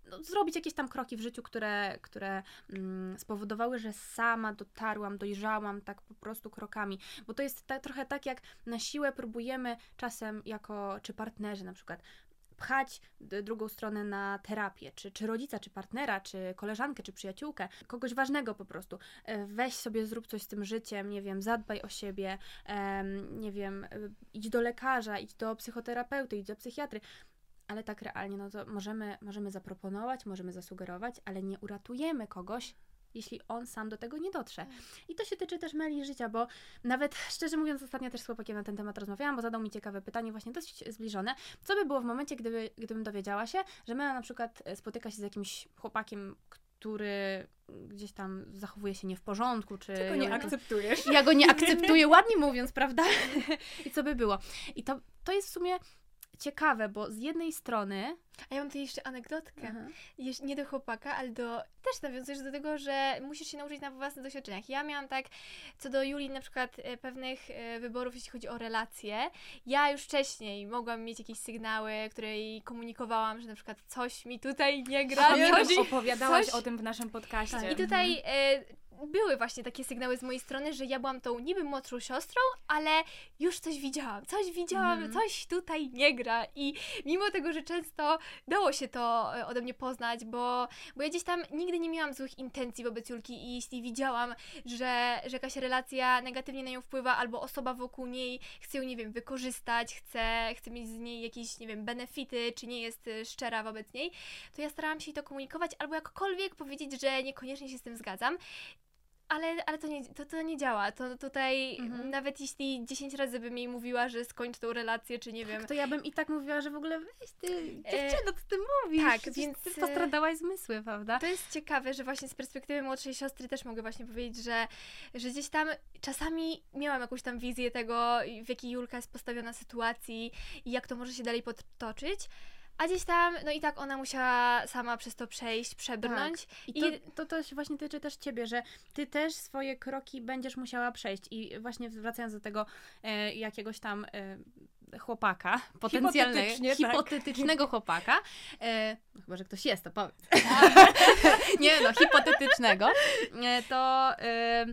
no, zrobić jakieś tam kroki w życiu, które, które mm, spowodowały, że sama dotarłam, dojrzałam tak po prostu krokami. Bo to jest ta, trochę tak, jak na siłę próbujemy czasem jako, czy partnerzy na przykład, pchać drugą stronę na terapię, czy, czy rodzica, czy partnera, czy koleżankę, czy przyjaciółkę, kogoś ważnego po prostu. E, weź sobie, zrób coś z tym życiem, nie wiem, zadbaj o siebie, nie wiem, e, idź do lekarza, idź do psychoterapeuty, idź do psychiatry. Ale tak realnie, no to możemy, możemy zaproponować, możemy zasugerować, ale nie uratujemy kogoś, jeśli on sam do tego nie dotrze. Tak. I to się tyczy też Meli życia, bo nawet szczerze mówiąc, ostatnio też z chłopakiem na ten temat rozmawiałam, bo zadał mi ciekawe pytanie, właśnie dosyć zbliżone. Co by było w momencie, gdyby, gdybym dowiedziała się, że Mela na przykład e, spotyka się z jakimś chłopakiem, który gdzieś tam zachowuje się nie w porządku, czy... Ty go nie akceptujesz. Ja go nie akceptuję, ładnie mówiąc, prawda? I co by było? I to, to jest w sumie ciekawe, bo z jednej strony a ja mam tutaj jeszcze anegdotkę. Mhm. Nie do chłopaka, ale do. Też nawiązujesz do tego, że musisz się nauczyć na własnych doświadczeniach. Ja miałam tak, co do Julii, na przykład e, pewnych e, wyborów, jeśli chodzi o relacje. Ja już wcześniej mogłam mieć jakieś sygnały, które jej komunikowałam, że na przykład coś mi tutaj nie gra. A opowiadałaś coś... o tym w naszym podcaście. Tak. I tutaj mhm. Były właśnie takie sygnały z mojej strony, że ja byłam tą niby młodszą siostrą, ale już coś widziałam, coś widziałam, mm. coś tutaj nie gra i mimo tego, że często dało się to e, ode mnie poznać, bo, bo ja gdzieś tam nigdy nie miałam złych intencji wobec Julki i jeśli widziałam, że, że jakaś relacja negatywnie na nią wpływa albo osoba wokół niej chce ją, nie wiem, wykorzystać, chce, chce mieć z niej jakieś, nie wiem, benefity, czy nie jest e, szczera wobec niej, to ja starałam się jej to komunikować albo jakkolwiek powiedzieć, że niekoniecznie się z tym zgadzam ale, ale to, nie, to, to nie działa. To tutaj mhm. nawet jeśli 10 razy bym jej mówiła, że skończ tą relację, czy nie wiem. To ja bym i tak mówiła, że w ogóle weź ty, e, dziewczyno, co ty mówisz? Tak, Przecież więc ty postradałaś zmysły, prawda? To jest ciekawe, że właśnie z perspektywy młodszej siostry też mogę właśnie powiedzieć, że, że gdzieś tam czasami miałam jakąś tam wizję tego, w jakiej Julka jest postawiona sytuacji i jak to może się dalej potoczyć. A gdzieś tam, no i tak ona musiała sama przez to przejść, przebrnąć. Tak. I, I to, to, to właśnie tyczy też ciebie, że ty też swoje kroki będziesz musiała przejść. I właśnie wracając do tego e, jakiegoś tam e, chłopaka, potencjalnego, tak. hipotetycznego tak. chłopaka, e, no chyba, że ktoś jest, to powiedz. Nie no, hipotetycznego, e, to e,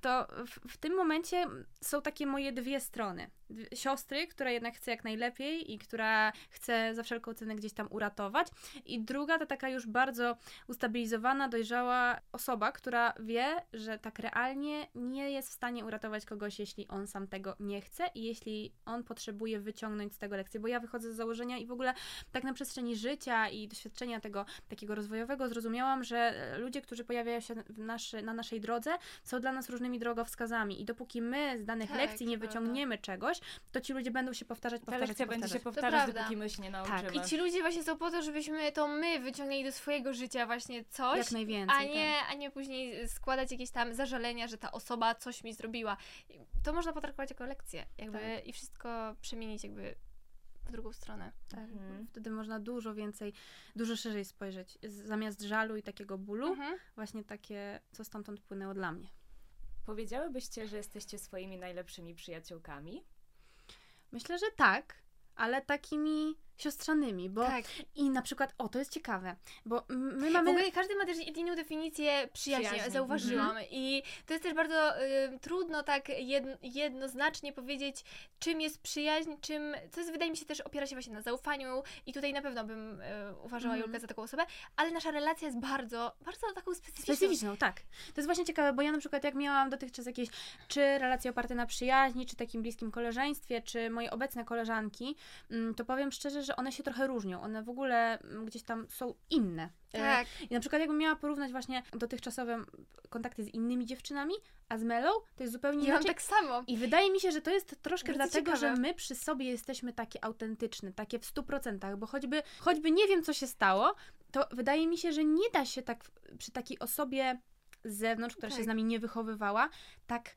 to w, w, tym momencie są takie moje dwie strony siostry, która jednak chce jak najlepiej i która chce za wszelką cenę gdzieś tam uratować. I druga to taka już bardzo ustabilizowana, dojrzała osoba, która wie, że tak realnie nie jest w stanie uratować kogoś, jeśli on sam tego nie chce i jeśli on potrzebuje wyciągnąć z tego lekcję. Bo ja wychodzę z założenia i w ogóle tak na przestrzeni życia i doświadczenia tego takiego rozwojowego zrozumiałam, że ludzie, którzy pojawiają się naszy, na naszej drodze, są dla nas różnymi drogowskazami. I dopóki my z danych tak, lekcji nie wyciągniemy czegoś, to ci ludzie będą się powtarzać, powtarzać, lekcja powtarzać. będzie się powtarzać, dopóki my się nie nauczymy. Tak. I ci ludzie właśnie są po to, żebyśmy to my wyciągnęli do swojego życia właśnie coś, Jak najwięcej, a nie, tak. a nie później składać jakieś tam zażalenia, że ta osoba coś mi zrobiła. To można potraktować jako lekcję jakby tak. i wszystko przemienić jakby w drugą stronę. Tak. Mhm. Wtedy można dużo więcej, dużo szerzej spojrzeć. Zamiast żalu i takiego bólu, mhm. właśnie takie, co stamtąd płynęło dla mnie. Powiedziałybyście, że jesteście swoimi najlepszymi przyjaciółkami? Myślę, że tak, ale takimi siostrzanymi, bo tak. i na przykład, o to jest ciekawe, bo my mamy... W ogóle każdy ma też inną definicję przyjaźni, przyjaźni. zauważyłam mhm. i to jest też bardzo y, trudno tak jedno, jednoznacznie powiedzieć, czym jest przyjaźń, czym, to jest wydaje mi się też opiera się właśnie na zaufaniu i tutaj na pewno bym y, uważała mhm. Julkę za taką osobę, ale nasza relacja jest bardzo, bardzo taką specyficzną. Specyficzną, tak. To jest właśnie ciekawe, bo ja na przykład jak miałam dotychczas jakieś, czy relacje oparte na przyjaźni, czy takim bliskim koleżeństwie, czy moje obecne koleżanki, mm, to powiem szczerze, że one się trochę różnią. One w ogóle mm, gdzieś tam są inne. E, tak. I na przykład jakbym miała porównać właśnie dotychczasowe kontakty z innymi dziewczynami, a z Melą, to jest zupełnie ja inaczej. tak samo. I wydaje mi się, że to jest troszkę Bardzo dlatego, ciekawe. że my przy sobie jesteśmy takie autentyczne, takie w stu procentach, bo choćby, choćby nie wiem, co się stało, to wydaje mi się, że nie da się tak przy takiej osobie z zewnątrz, która tak. się z nami nie wychowywała, tak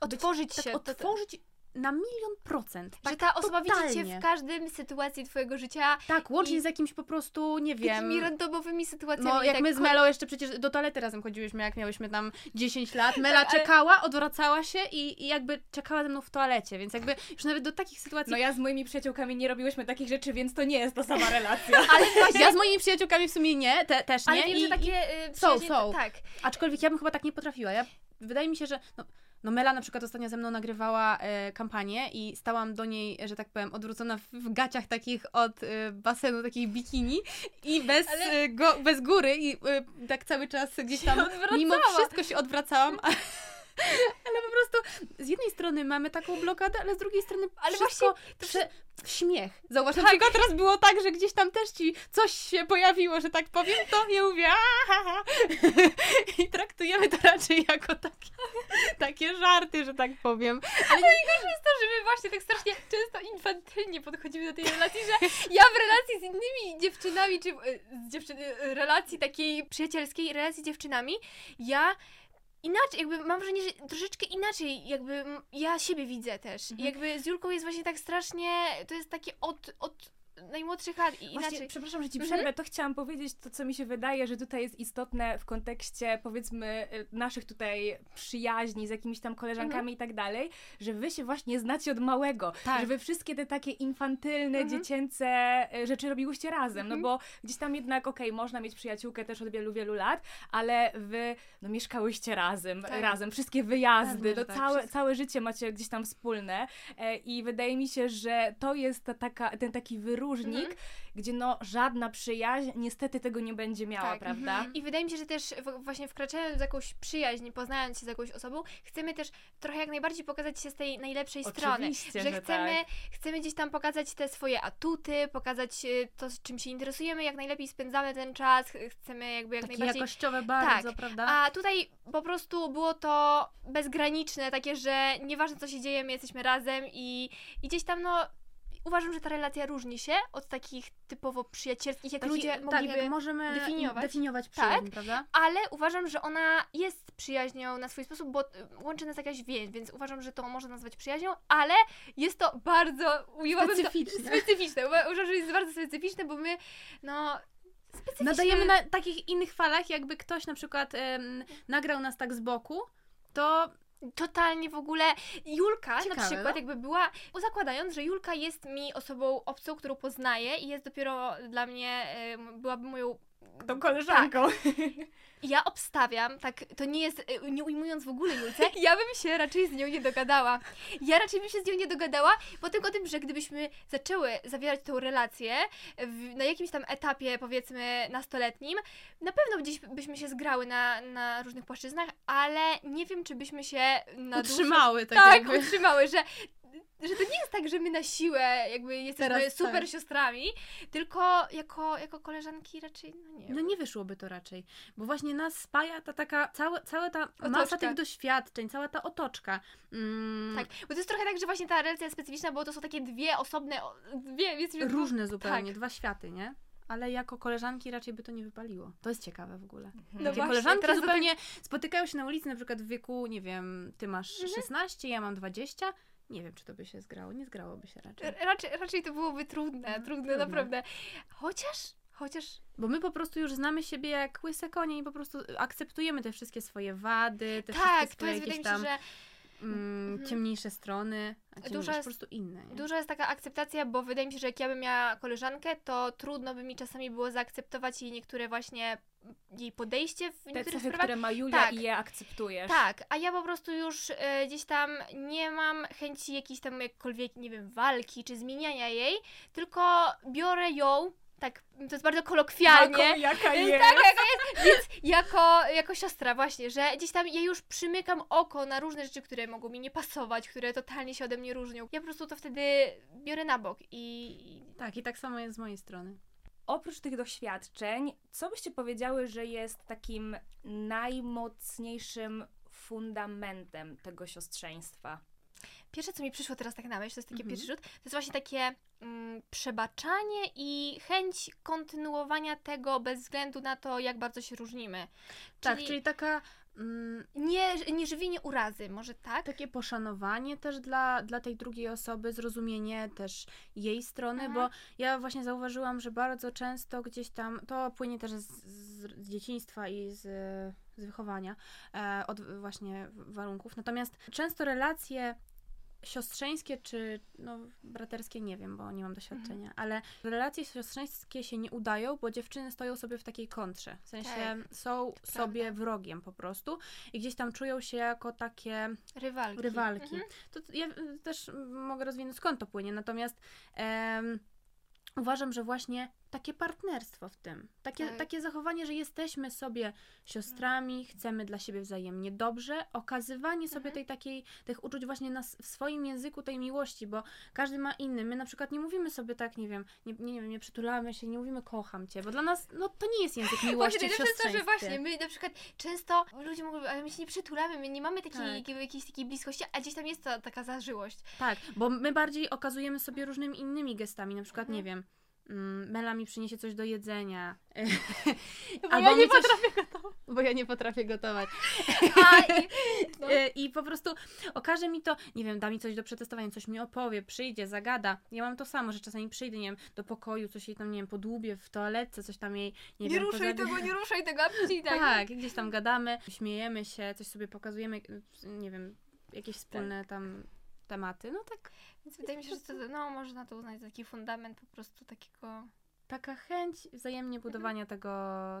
otworzyć być, się. Tak otworzyć na milion procent. Tak, że ta osoba totalnie. widzi cię w każdym sytuacji twojego życia. Tak, łącznie z jakimś po prostu, nie wiem. Takimi randomowymi sytuacjami. No, jak tak my z Melą jeszcze przecież do toalety razem chodziłyśmy, jak miałyśmy tam 10 lat. Mela czekała, odwracała się i, i jakby czekała ze mną w toalecie, więc jakby już nawet do takich sytuacji... No ja z moimi przyjaciółkami nie robiłyśmy takich rzeczy, więc to nie jest ta sama relacja. Ale właśnie... Ja z moimi przyjaciółkami w sumie nie, te, też nie. Ale wiem, I, że takie y, są, są. Tak. Aczkolwiek ja bym chyba tak nie potrafiła. Ja, wydaje mi się, że... No, no Mela na przykład ostatnio ze mną nagrywała e, kampanię i stałam do niej, że tak powiem, odwrócona w, w gaciach takich od e, basenu, takich bikini i bez, Ale- e, go, bez góry i e, tak cały czas gdzieś tam, mimo wszystko się odwracałam. a- Ale po prostu z jednej strony mamy taką blokadę, ale z drugiej strony Ale wszystko prze... śmiech. Zauważ, na przykład teraz było tak, że gdzieś tam też ci coś się pojawiło, że tak powiem, to ja mówię "Ahaha". i traktujemy to raczej jako takie, takie żarty, że tak powiem. to, że my właśnie tak strasznie często infantylnie podchodzimy do tej relacji, że ja w relacji z innymi dziewczynami, czy e, z dziewczyn, e, relacji takiej przyjacielskiej, relacji z dziewczynami, ja inaczej, jakby mam wrażenie, że troszeczkę inaczej, jakby ja siebie widzę też. Mhm. jakby z Julką jest właśnie tak strasznie, to jest takie od, od najmłodszych lat i Właśnie, inaczej. przepraszam, że ci Mhm. przerwę, to chciałam powiedzieć to, co mi się wydaje, że tutaj jest istotne w kontekście, powiedzmy, y, naszych tutaj przyjaźni z jakimiś tam koleżankami Mhm. i tak dalej, że wy się właśnie znacie od małego, Tak. że wy wszystkie te takie infantylne, Mhm. dziecięce y, rzeczy robiłyście razem, no Mhm. bo gdzieś tam jednak, okej, można mieć przyjaciółkę też od wielu, wielu lat, ale wy, no mieszkałyście razem, Tak. razem, wszystkie wyjazdy, no tak, całe, wszystko. całe życie macie gdzieś tam wspólne e, i wydaje mi się, że to jest ta, taka, ten taki wyróżnik, Mhm. gdzie no żadna przyjaźń niestety tego nie będzie miała, Tak, prawda? mhm. I wydaje mi się, że też właśnie wkraczając w jakąś przyjaźń, poznając się z jakąś osobą, chcemy też trochę jak najbardziej pokazać się z tej najlepszej strony. Oczywiście, Że, że chcemy, tak. chcemy gdzieś tam pokazać te swoje atuty, pokazać e, to, z czym się interesujemy, jak najlepiej spędzamy ten czas, ch- chcemy jakby jak Takie najbardziej... jakościowe bardzo, Tak. prawda? A tutaj po prostu było to bezgraniczne, takie, że nieważne co się dzieje, my jesteśmy razem i, i gdzieś tam no uważam, że ta relacja różni się od takich typowo przyjacielskich, jak Taki- ludzie tak, mogliby... możemy definiować. definiować Tak. prawda? ale uważam, że ona jest przyjaźnią na swój sposób, bo y, łączy nas jakaś więź, więc uważam, że to można nazwać przyjaźnią, ale jest to bardzo Specyficzne. To, specyficzne. Uwa- Uważam, że jest bardzo specyficzne, bo my, no, specyficzne... Nadajemy na takich innych falach, jakby ktoś na przykład em, nagrał nas tak z boku, to Totalnie w ogóle. Julka na Ciekawe, przykład no. jakby była, zakładając, że Julka jest mi osobą obcą, którą poznaję i jest dopiero dla mnie, byłaby moją Tą koleżanką. I Ja obstawiam, tak, to nie jest, y, nie ujmując w ogóle Julce, ja bym się raczej z nią nie dogadała. Ja raczej bym się z nią nie dogadała, po tylko tym, że gdybyśmy zaczęły zawierać tą relację w, na jakimś tam etapie, powiedzmy, nastoletnim, na pewno gdzieś byśmy się zgrały na, na różnych płaszczyznach, ale nie wiem, czy byśmy się na utrzymały tak, tak, jakby. utrzymały, że, że to nie jest tak, że my na siłę jakby jesteśmy Teraz super tak. siostrami, tylko jako, jako koleżanki raczej, no nie No nie wyszłoby to raczej, bo właśnie nas spaja ta taka, cała, cała ta Otoczka. masa tych doświadczeń, cała ta otoczka. Mm, Tak, bo to jest trochę tak, że właśnie ta relacja specyficzna, bo to są takie dwie osobne, dwie, dwóch- Różne zupełnie, tak. dwa światy, nie? Ale jako koleżanki raczej by to nie wypaliło. To jest ciekawe w ogóle. No Takie właśnie, koleżanki zupełnie spotykają się na ulicy, na przykład w wieku, nie wiem, ty masz Mhm. 16, ja mam 20. Nie wiem, czy to by się zgrało. Nie zgrałoby się raczej. Raczej, raczej to byłoby trudne, No, trudne, trudne. naprawdę. Chociaż, chociaż Bo my po prostu już znamy siebie jak łyse konie i po prostu akceptujemy te wszystkie swoje wady, te tak, wszystkie to swoje jakieś mi się, tam że mm, Mhm. ciemniejsze strony. A ciemniejsze, Dużo po jest- prostu inne. Nie? duża jest taka akceptacja, bo wydaje mi się, że jak ja bym miała koleżankę, to trudno by mi czasami było zaakceptować jej niektóre właśnie jej podejście w Te niektórych cechy, sprawach. które ma Julia Tak. i je akceptujesz. Tak, a ja po prostu już e, gdzieś tam nie mam chęci jakiejś tam jakkolwiek, nie wiem, walki czy zmieniania jej, tylko biorę ją, tak, to jest bardzo kolokwialnie. Taką, jaka E, jest. Tak, jaka jest. Więc jako, jako siostra właśnie, że gdzieś tam ja już przymykam oko na różne rzeczy, które mogą mi nie pasować, które totalnie się ode mnie różnią. Ja po prostu to wtedy biorę na bok i... Tak, i tak samo jest z mojej strony. Oprócz tych doświadczeń, co byście powiedziały, że jest takim najmocniejszym fundamentem tego siostrzeństwa? Pierwsze, co mi przyszło teraz tak na myśl, to jest taki Mhm. pierwszy rzut, to jest właśnie takie mm, przebaczanie i chęć kontynuowania tego bez względu na to, jak bardzo się różnimy. Tak, czyli taka mm, nie, nie żywienie urazy, może tak? takie poszanowanie też dla, dla tej drugiej osoby, zrozumienie też jej strony, Mhm. bo ja właśnie zauważyłam, że bardzo często gdzieś tam, to płynie też z, z, z dzieciństwa i z, z wychowania, e, od właśnie warunków, natomiast często relacje siostrzeńskie czy no, braterskie, nie wiem, bo nie mam doświadczenia, Mhm. ale relacje siostrzeńskie się nie udają, bo dziewczyny stoją sobie w takiej kontrze. W sensie Tak, są sobie prawda. wrogiem po prostu i gdzieś tam czują się jako takie Rywalki. rywalki. Mhm. To ja też mogę rozwinąć skąd to płynie, natomiast em, uważam, że właśnie takie partnerstwo w tym, takie, Tak. takie zachowanie, że jesteśmy sobie siostrami, chcemy dla siebie wzajemnie dobrze, okazywanie sobie Mhm. tej takiej, tych uczuć właśnie na, w swoim języku tej miłości, bo każdy ma inny. My na przykład nie mówimy sobie tak, nie wiem, nie, nie, wiem, nie przytulamy się, nie mówimy kocham cię, bo dla nas, no to nie jest język miłości Właśnie, najlepsze jest to, że właśnie my na przykład często ludzie mówią, ale my się nie przytulamy, my nie mamy takiej, Tak. jakiej, jakiejś takiej bliskości, a gdzieś tam jest ta taka zażyłość. Tak, bo my bardziej okazujemy sobie różnymi innymi gestami, na przykład, Mhm. nie wiem, Mela mi przyniesie coś do jedzenia. Bo Albo ja nie coś- potrafię gotować. Bo ja nie potrafię gotować. A, i, no. E, I po prostu okaże mi to, nie wiem, da mi coś do przetestowania, coś mi opowie, przyjdzie, zagada. Ja mam to samo, że czasami przyjdę, nie wiem, do pokoju, coś jej tam, nie wiem, podłubię w toaletce, coś tam jej, nie, Nie, wiem, ruszaj tego, nie ruszaj tego, a później tak. Tak, gdzieś tam gadamy, śmiejemy się, coś sobie pokazujemy, nie wiem, jakieś wspólne tam tematy. No tak, Więc wydaje mi się, że to, no, można to uznać za taki fundament po prostu takiego... taka chęć wzajemnie budowania tego,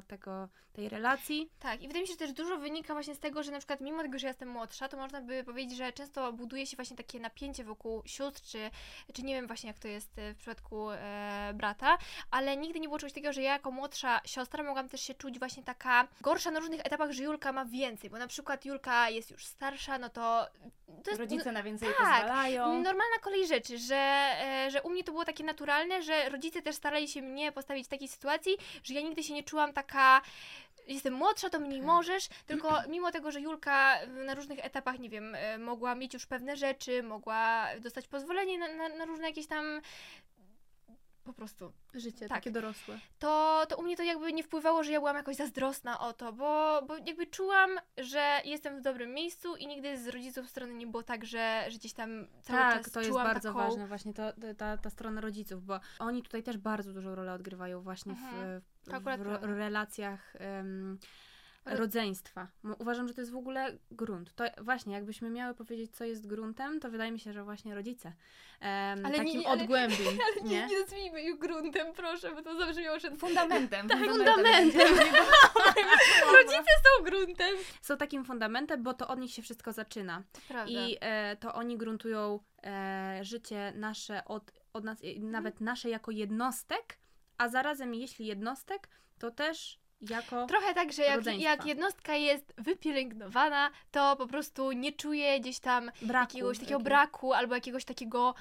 tego, tej relacji. Tak, i wydaje mi się, że też dużo wynika właśnie z tego, że na przykład mimo tego, że ja jestem młodsza, to można by powiedzieć, że często buduje się właśnie takie napięcie wokół sióstr, czy, czy nie wiem właśnie jak to jest e, w przypadku e, brata, ale nigdy nie było czegoś takiego, że ja jako młodsza siostra mogłam też się czuć właśnie taka gorsza na różnych etapach, że Julka ma więcej, bo na przykład Julka jest już starsza, no to jest Rodzice na więcej tak, pozwalają. Normalna kolej rzeczy, że, e, że u mnie to było takie naturalne, że rodzice też starali się mnie postawić w takiej sytuacji, że ja nigdy się nie czułam taka. Jestem młodsza, to mniej możesz, tylko mimo tego, że Julka na różnych etapach, nie wiem, e, mogła mieć już pewne rzeczy, mogła dostać pozwolenie na, na, na różne jakieś tam po prostu Życie, Tak. takie dorosłe. to, to u mnie to jakby nie wpływało, że ja byłam jakoś zazdrosna o to, bo, bo jakby czułam, że jestem w dobrym miejscu i nigdy z rodziców strony nie było tak, że, że gdzieś tam cały tak, czas to jest bardzo taką... ważne właśnie to, ta, ta strona rodziców, bo oni tutaj też bardzo dużą rolę odgrywają właśnie Mhm. w, w, w prawda. relacjach Ale- rodzeństwa. Uważam, że to jest w ogóle grunt. To właśnie, jakbyśmy miały powiedzieć, co jest gruntem, to wydaje mi się, że właśnie rodzice. Em, Ale takim nie- ale- Ale nie, nie? nie nazwijmy ich gruntem, proszę, bo to zabrzmiało, że Fundamentem. Tak, fundamentem. rodzice są gruntem. Są takim fundamentem, bo to od nich się wszystko zaczyna. Prawda. I e, to oni gruntują e, życie nasze od, od nas, e, nawet nasze jako jednostek, a zarazem jeśli jednostek, to też jako... Trochę tak, że jak, jak jednostka jest wypielęgnowana, to po prostu nie czuje gdzieś tam braku, jakiegoś takiego braku albo jakiegoś takiego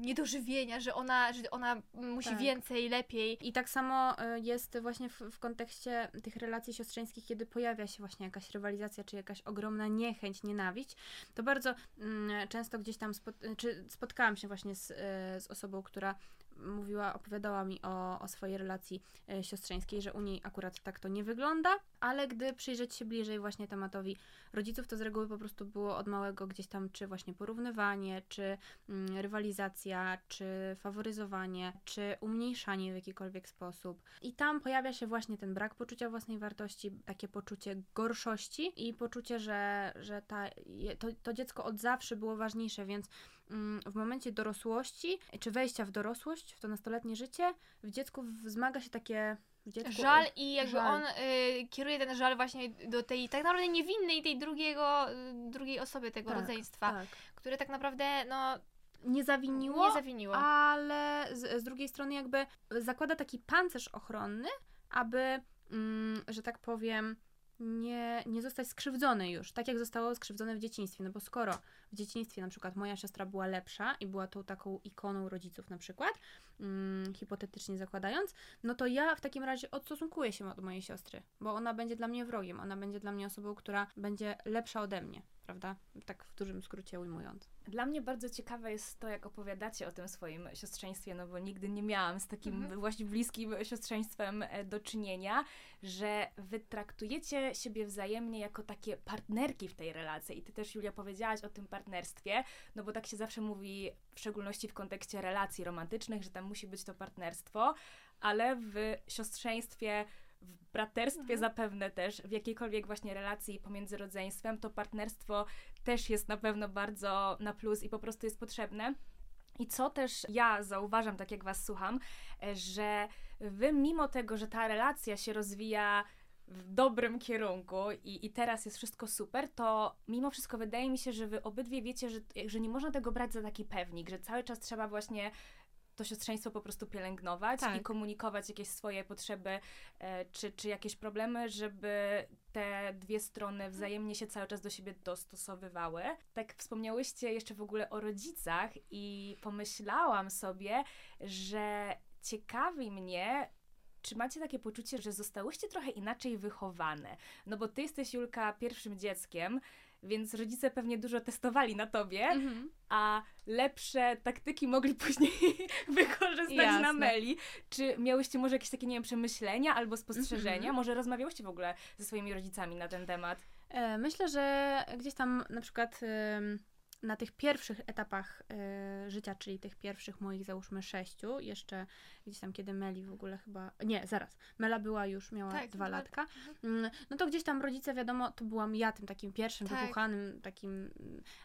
niedożywienia, że ona, że ona musi Tak. więcej, lepiej. I tak samo e, jest właśnie w, w kontekście tych relacji siostrzeńskich, kiedy pojawia się właśnie jakaś rywalizacja, czy jakaś ogromna niechęć, nienawiść, to bardzo mm, często gdzieś tam, spot, czy spotkałam się właśnie z, e, z osobą, która mówiła, opowiadała mi o, o swojej relacji e, siostrzeńskiej, że u niej akurat tak to nie wygląda, ale gdy przyjrzeć się bliżej właśnie tematowi rodziców, to z reguły po prostu było od małego gdzieś tam, czy właśnie porównywanie, czy mm, rywalizacja, czy faworyzowanie, czy umniejszanie w jakikolwiek sposób. I tam pojawia się właśnie ten brak poczucia własnej wartości, takie poczucie gorszości i poczucie, że, że ta, to, to dziecko od zawsze było ważniejsze, więc w momencie dorosłości, czy wejścia w dorosłość, w to nastoletnie życie, w dziecku wzmaga się takie... Dziecku Żal i jakby żal. on y, kieruje ten żal właśnie do tej tak naprawdę niewinnej, tej drugiego, y, drugiej osoby tego Tak, rodzeństwa, Tak. które tak naprawdę no Nie zawiniło, nie zawiniło. ale z, z drugiej strony jakby zakłada taki pancerz ochronny, aby, mm, że tak powiem, nie, nie zostać skrzywdzony już, tak jak zostało skrzywdzone w dzieciństwie, no bo skoro w dzieciństwie na przykład moja siostra była lepsza i była tą taką ikoną rodziców na przykład, mm, hipotetycznie zakładając, no to ja w takim razie odstosunkuję się od mojej siostry, bo ona będzie dla mnie wrogiem, ona będzie dla mnie osobą, która będzie lepsza ode mnie, prawda? Tak w dużym skrócie ujmując. Dla mnie bardzo ciekawe jest to, jak opowiadacie o tym swoim siostrzeństwie, no bo nigdy nie miałam z takim Mhm. właśnie bliskim siostrzeństwem e, do czynienia, że wy traktujecie siebie wzajemnie jako takie partnerki w tej relacji. I ty też, Julia, powiedziałaś o tym partnerstwie, no bo tak się zawsze mówi, w szczególności w kontekście relacji romantycznych, że tam musi być to partnerstwo, ale w siostrzeństwie w braterstwie mhm. zapewne też, w jakiejkolwiek właśnie relacji pomiędzy rodzeństwem, to partnerstwo też jest na pewno bardzo na plus i po prostu jest potrzebne. I co też ja zauważam, tak jak Was słucham, e, że Wy, mimo tego, że ta relacja się rozwija w dobrym kierunku i, i teraz jest wszystko super, to mimo wszystko wydaje mi się, że wy obydwie wiecie, że, że nie można tego brać za taki pewnik, że cały czas trzeba właśnie to siostrzeństwo po prostu pielęgnować tak. i komunikować jakieś swoje potrzeby e, czy, czy jakieś problemy, żeby te dwie strony wzajemnie się cały czas do siebie dostosowywały. Tak wspomniałyście jeszcze w ogóle o rodzicach i pomyślałam sobie, że ciekawi mnie, czy macie takie poczucie, że zostałyście trochę inaczej wychowane? No bo ty jesteś, Julka, pierwszym dzieckiem, więc rodzice pewnie dużo testowali na tobie, mhm. a lepsze taktyki mogli później wykorzystać Jasne. na Meli. Czy miałyście może jakieś takie, nie wiem, przemyślenia albo spostrzeżenia? Mhm. Może rozmawiałyście w ogóle ze swoimi rodzicami na ten temat? E, myślę, że gdzieś tam na przykład na tych pierwszych etapach y, życia, czyli tych pierwszych moich załóżmy sześciu, jeszcze gdzieś tam kiedy Meli w ogóle chyba, nie, zaraz, Mela była już, miała tak, dwa latka, mhm. mm, no to gdzieś tam rodzice, wiadomo, to byłam ja tym takim pierwszym tak. takim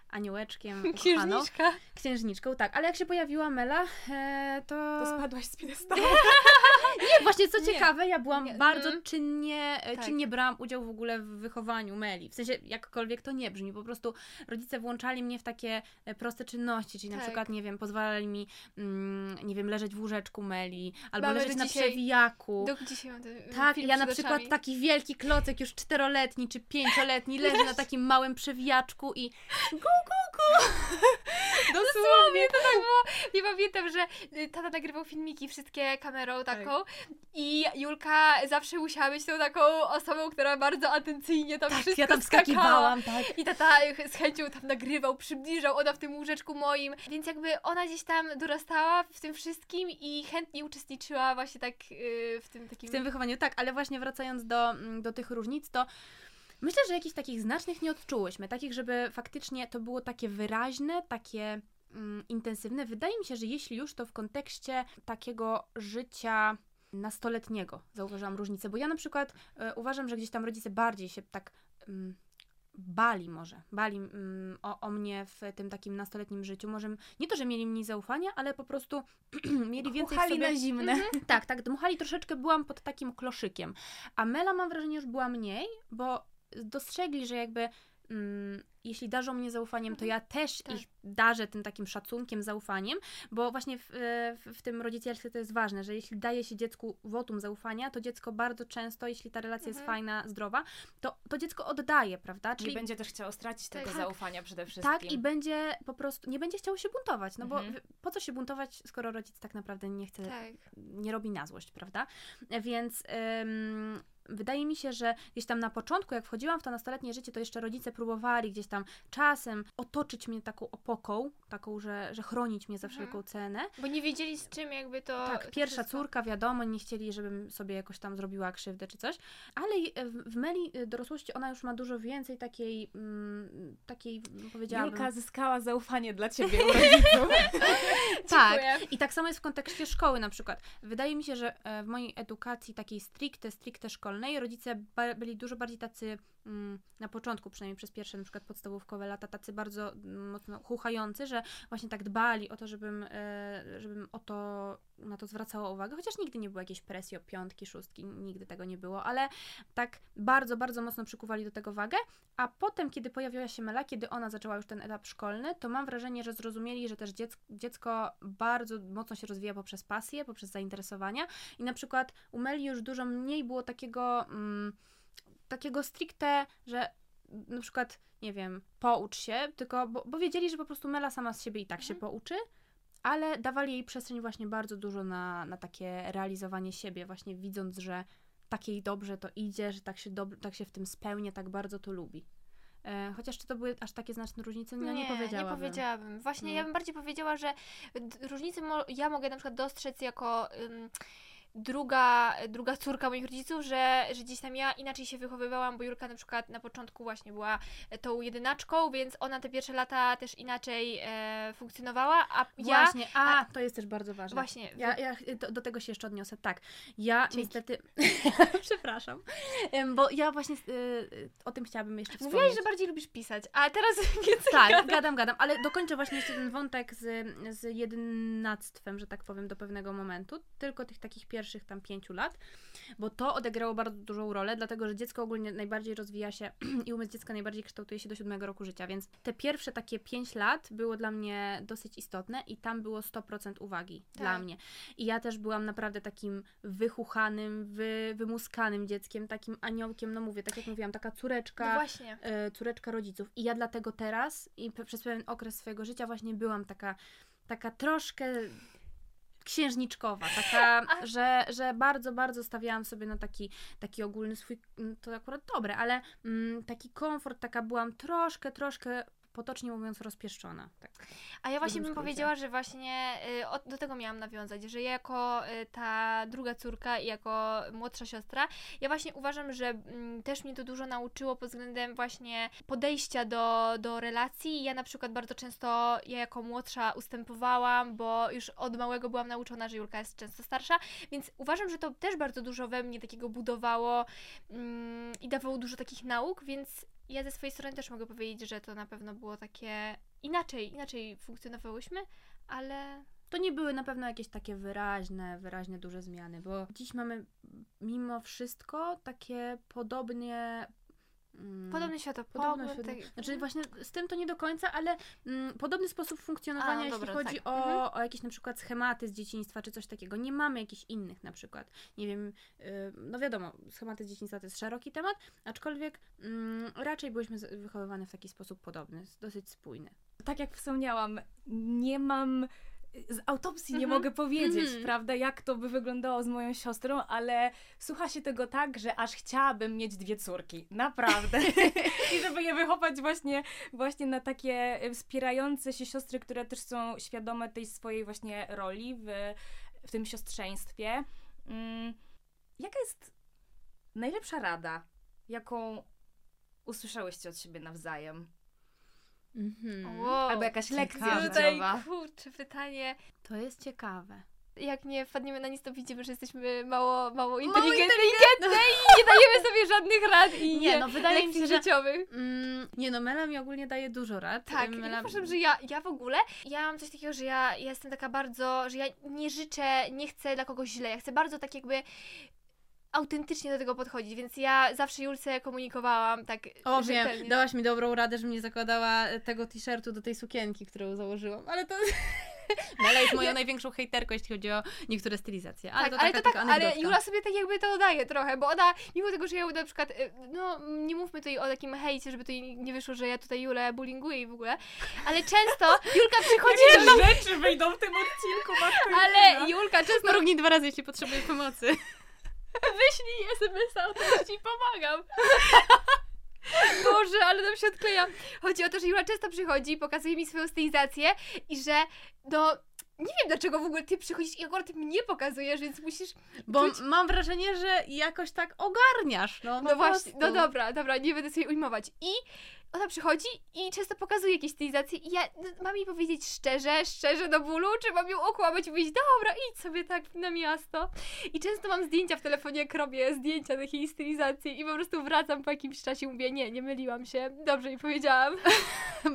aniołeczkiem Księżniczka. Księżniczką, tak, ale jak się pojawiła Mela, e, to... To spadłaś z piedestału. nie, właśnie co ciekawe, ja byłam nie. bardzo mm. czynnie, e, tak. czynnie brałam udział w ogóle w wychowaniu Meli, w sensie jakkolwiek to nie brzmi, po prostu rodzice włączali mnie w takie e, proste czynności, czyli tak. na przykład, nie wiem, pozwalali mi, mm, nie wiem, leżeć w łóżeczku Meli, albo Mamy leżeć na dzisiaj, przewijaku. Do dzisiaj mam ten Tak, ja na przykład oczami. taki wielki klocek, już czteroletni czy pięcioletni, leży na takim małym przewijaczku i gu, gu, gu. Dosłownie, to tak było. Ja pamiętam, że y, tata nagrywał filmiki wszystkie kamerą taką tak. i Julka zawsze musiała być tą taką osobą, która bardzo atencyjnie tam tak, wszystko ja tam skakiwałam, tak. I tata z chęcią tam nagrywał, przybliżał, ona w tym łóżeczku moim, więc jakby ona gdzieś tam dorastała w tym wszystkim i chętnie uczestniczyła właśnie tak yy, w tym takim... W tym wychowaniu, tak, ale właśnie wracając do, mm, do tych różnic, to myślę, że jakichś takich znacznych nie odczułyśmy, takich, żeby faktycznie to było takie wyraźne, takie mm, intensywne. Wydaje mi się, że jeśli już, to w kontekście takiego życia nastoletniego zauważyłam różnicę, bo ja na przykład y, uważam, że gdzieś tam rodzice bardziej się tak y, bali może, bali mm, o, o mnie w tym takim nastoletnim życiu. Może nie to, że mieli mniej zaufania, ale po prostu mieli więcej Dmuchali sobie... na zimne. Mhm. tak, tak, dmuchali troszeczkę, byłam pod takim kloszykiem. A Mela mam wrażenie już była mniej, bo dostrzegli, że jakby mm, jeśli darzą mnie zaufaniem, to mhm. ja też tak. ich darzę tym takim szacunkiem, zaufaniem, bo właśnie w, w, w, tym rodzicielstwie to jest ważne, że jeśli daje się dziecku wotum zaufania, to dziecko bardzo często, jeśli ta relacja mhm. jest fajna, zdrowa, to, to dziecko oddaje, prawda? Czyli nie będzie też chciało stracić tak, tego zaufania przede wszystkim. Tak, i będzie po prostu, nie będzie chciało się buntować, no mhm. bo po co się buntować, skoro rodzic tak naprawdę nie chce, tak. nie robi na złość, prawda? Więc ym, wydaje mi się, że gdzieś tam na początku, jak wchodziłam w to nastoletnie życie, to jeszcze rodzice próbowali gdzieś tam czasem otoczyć mnie taką opoką, taką, że, że chronić mnie za mhm. wszelką cenę. Bo nie wiedzieli z czym jakby to... Tak, pierwsza córka, wiadomo, nie chcieli, żebym sobie jakoś tam zrobiła krzywdę czy coś, ale w Meli y, dorosłości ona już ma dużo więcej takiej, mm, takiej powiedziałabym... Julka zyskała zaufanie dla Ciebie u rodziców. tak, i tak samo jest w kontekście szkoły na przykład. Wydaje mi się, że e, w mojej edukacji takiej stricte, stricte szkolnej rodzice byli dużo bardziej tacy Mm, na początku, przynajmniej przez pierwsze na przykład podstawówkowe lata, tacy bardzo mocno chuchający, że właśnie tak dbali o to, żebym, e, żebym o to, na to zwracała uwagę, chociaż nigdy nie było jakiejś presji o piątki, szóstki, nigdy tego nie było, ale tak bardzo, bardzo mocno przykuwali do tego wagę, a potem, kiedy pojawiła się Mela, kiedy ona zaczęła już ten etap szkolny, to mam wrażenie, że zrozumieli, że też dziecko, dziecko bardzo mocno się rozwija poprzez pasję, poprzez zainteresowania. I na przykład u Meli już dużo mniej było takiego... Mm, takiego stricte, że na przykład, nie wiem, poucz się, tylko, bo, bo wiedzieli, że po prostu Mela sama z siebie i tak mhm. się pouczy, ale dawali jej przestrzeń właśnie bardzo dużo na, na takie realizowanie siebie, właśnie widząc, że takiej dobrze to idzie, że tak się, dob- tak się w tym spełnia, tak bardzo to lubi. E, chociaż czy to były aż takie znaczne różnice? No nie, nie powiedziałabym. Nie powiedziałabym. Właśnie no. ja bym bardziej powiedziała, że różnice mo- ja mogę na przykład dostrzec jako druga, druga córka moich rodziców, że, że gdzieś tam ja inaczej się wychowywałam, bo Julka na przykład na początku właśnie była tą jedynaczką, więc ona te pierwsze lata też inaczej e, funkcjonowała, a ja... Właśnie, a, to jest też bardzo ważne. Właśnie. Ja, ja do, do tego się jeszcze odniosę. Tak, ja Dzięki. niestety... Przepraszam. Bo ja właśnie y, o tym chciałabym jeszcze wspomnieć. Mówiłaś, że bardziej lubisz pisać, a teraz więcej Tak, gadam. gadam, gadam, ale dokończę właśnie jeszcze ten wątek z, z jedynactwem, że tak powiem, do pewnego momentu, tylko tych takich pierwszych tam pięciu lat, bo to odegrało bardzo dużą rolę, dlatego że dziecko ogólnie najbardziej rozwija się i umysł dziecka najbardziej kształtuje się do siódmego roku życia, więc te pierwsze takie pięć lat było dla mnie dosyć istotne i tam było 100% uwagi Tak. dla mnie. I ja też byłam naprawdę takim wychuchanym, wy, wymuskanym dzieckiem, takim aniołkiem, no mówię, tak jak mówiłam, taka córeczka No właśnie. e, córeczka rodziców. I ja dlatego teraz i przez pewien okres swojego życia właśnie byłam taka, taka troszkę księżniczkowa, taka, że, że bardzo, bardzo stawiałam sobie na taki, taki ogólny swój, mm, to akurat dobre, ale mm, taki komfort, taka byłam troszkę, troszkę potocznie mówiąc rozpieszczona. Tak. A ja właśnie bym powiedziała, że właśnie y, do tego miałam nawiązać, że ja jako y, ta druga córka i jako młodsza siostra, ja właśnie uważam, że mm, też mnie to dużo nauczyło pod względem właśnie podejścia do, do relacji. Ja na przykład bardzo często, ja jako młodsza ustępowałam, bo już od małego byłam nauczona, że Julka jest często starsza, więc uważam, że to też bardzo dużo we mnie takiego budowało mm, i dawało dużo takich nauk, więc ja ze swojej strony też mogę powiedzieć, że to na pewno było takie inaczej, inaczej funkcjonowałyśmy, ale To nie były na pewno jakieś takie wyraźne, wyraźnie duże zmiany, bo dziś mamy mimo wszystko takie podobnie... mm, podobny światopogląd. Podobno świetnie. tak- Znaczy właśnie z tym to nie do końca, ale mm, podobny sposób funkcjonowania, A, jeśli dobra, chodzi tak. o, Mhm. o jakieś na przykład schematy z dzieciństwa czy coś takiego. Nie mamy jakichś innych na przykład. Nie wiem, y, no wiadomo, schematy z dzieciństwa to jest szeroki temat, aczkolwiek mm, raczej byłyśmy z- wychowywane w taki sposób podobny, dosyć spójny. tak jak wspomniałam, nie mam. Z autopsji nie Mhm. mogę powiedzieć, Mhm. prawda, jak to by wyglądało z moją siostrą, ale słucha się tego tak, że aż chciałabym mieć dwie córki. Naprawdę. I żeby je wychować właśnie, właśnie na takie e, wspierające się siostry, które też są świadome tej swojej właśnie roli w, w tym siostrzeństwie. Mm, jaka jest najlepsza rada, jaką usłyszałyście od siebie nawzajem? Wow, Albo jakaś lekcja. Tutaj, życiowa. kurczę, pytanie. To jest ciekawe. Jak nie wpadniemy na nic, to widzimy, że jesteśmy mało, mało Mało inteligentne i nie dajemy sobie żadnych rad i Nie, no, wydaje mi się, że- życiowych. Mm, nie no, Mela mi ogólnie daje dużo rad. Tak, Mela... ja uważam, że ja, ja w ogóle, ja mam coś takiego, że ja, ja jestem taka bardzo, że ja nie życzę, nie chcę dla kogoś źle, ja chcę bardzo tak jakby autentycznie do tego podchodzić, więc ja zawsze Julce komunikowałam tak O rzetelnie. wiem, dałaś mi dobrą radę, że nie zakładała tego t-shirtu do tej sukienki, którą założyłam, ale to... Mela jest moją największą hejterką, jeśli chodzi o niektóre stylizacje. Ale tak, to ale taka to tak, ale. Jula sobie tak jakby to daje trochę, bo ona, mimo tego, że ja na przykład, y, no nie mówmy tutaj o takim hejcie, żeby tutaj nie wyszło, że ja tutaj Julę bullyinguję i w ogóle, ale często Julka przychodzi do mnie, rzeczy wyjdą w tym odcinku, ale Julka często Mrugnij dwa razy, jeśli potrzebujesz pomocy. Wyślij SMS-a, o to ci pomagam. Boże, ale nam się odkleja. Chodzi o to, że Jula często przychodzi, pokazuje mi swoją stylizację i że no nie wiem dlaczego w ogóle ty przychodzisz i akurat mnie pokazujesz, więc musisz Bo Czuć- mam wrażenie, że jakoś tak ogarniasz. No, No, właśnie, no dobra, dobra, nie będę sobie ujmować. I ona przychodzi i często pokazuje jakieś stylizacje i ja no, mam jej powiedzieć szczerze, szczerze do bólu, czy mam ją okłamać i powiedzieć, dobra, idź sobie tak na miasto. I często mam zdjęcia w telefonie, jak robię zdjęcia takiej stylizacji i po prostu wracam po jakimś czasie i mówię, nie, nie myliłam się, dobrze jej powiedziałam. Bo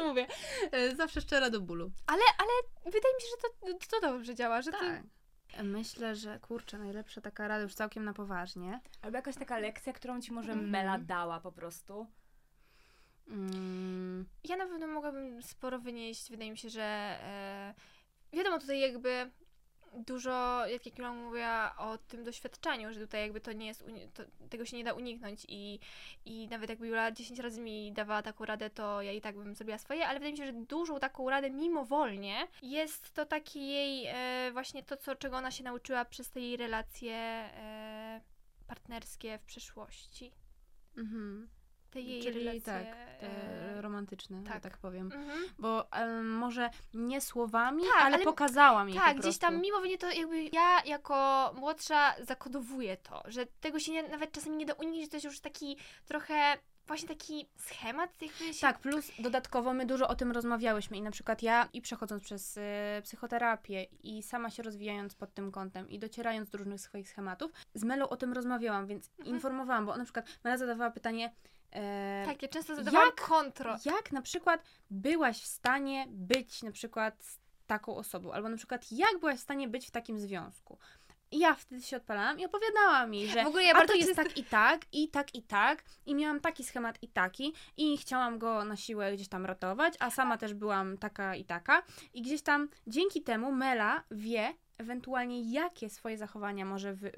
no, mówię, e, zawsze szczera do bólu. Ale, ale wydaje mi się, że to, to dobrze działa, że to... Tak. Myślę, że kurczę, najlepsza taka rada już całkiem na poważnie. Albo jakaś taka lekcja, którą ci może Mhm. Mela dała po prostu. Mm, Ja na pewno mogłabym sporo wynieść. Wydaje mi się, że e, wiadomo, tutaj jakby dużo, jak jak Jula mówiła o tym doświadczeniu, że tutaj jakby to nie jest, to, tego się nie da uniknąć i, i nawet jakby Jula 10 razy mi dawała taką radę, to ja i tak bym zrobiła swoje, ale wydaje mi się, że dużą taką radę mimowolnie jest to takie jej e, właśnie to, co, czego ona się nauczyła przez te jej relacje e, partnerskie w przeszłości. mhm. Te jej Czyli relacje tak, te e, romantyczny, tak, tak powiem. Mhm. Bo em, może nie słowami, Tak, ale, ale- pokazała mi Tak, gdzieś tam mimo mnie to jakby ja jako młodsza zakodowuję to, że tego się nie, nawet czasami nie da uniknąć, że to jest już taki trochę właśnie taki schemat jakby się... Tak, plus dodatkowo my dużo o tym rozmawiałyśmy i na przykład ja i przechodząc przez y, psychoterapię i sama się rozwijając pod tym kątem i docierając do różnych swoich schematów, z Melą o tym rozmawiałam, więc Mhm. informowałam, bo na przykład Mela zadawała pytanie, e, Tak, ja często zadawałam jak- kontro. jak na przykład byłaś w stanie być na przykład z taką osobą, albo na przykład jak byłaś w stanie być w takim związku. I ja wtedy się odpalałam i opowiadałam mi, że W ogóle ja a bardzo to jest tak i tak, i tak i tak, i miałam taki schemat i taki, i chciałam go na siłę gdzieś tam ratować, a sama też byłam taka i taka. I gdzieś tam dzięki temu Mela wie ewentualnie, jakie swoje zachowania może wy,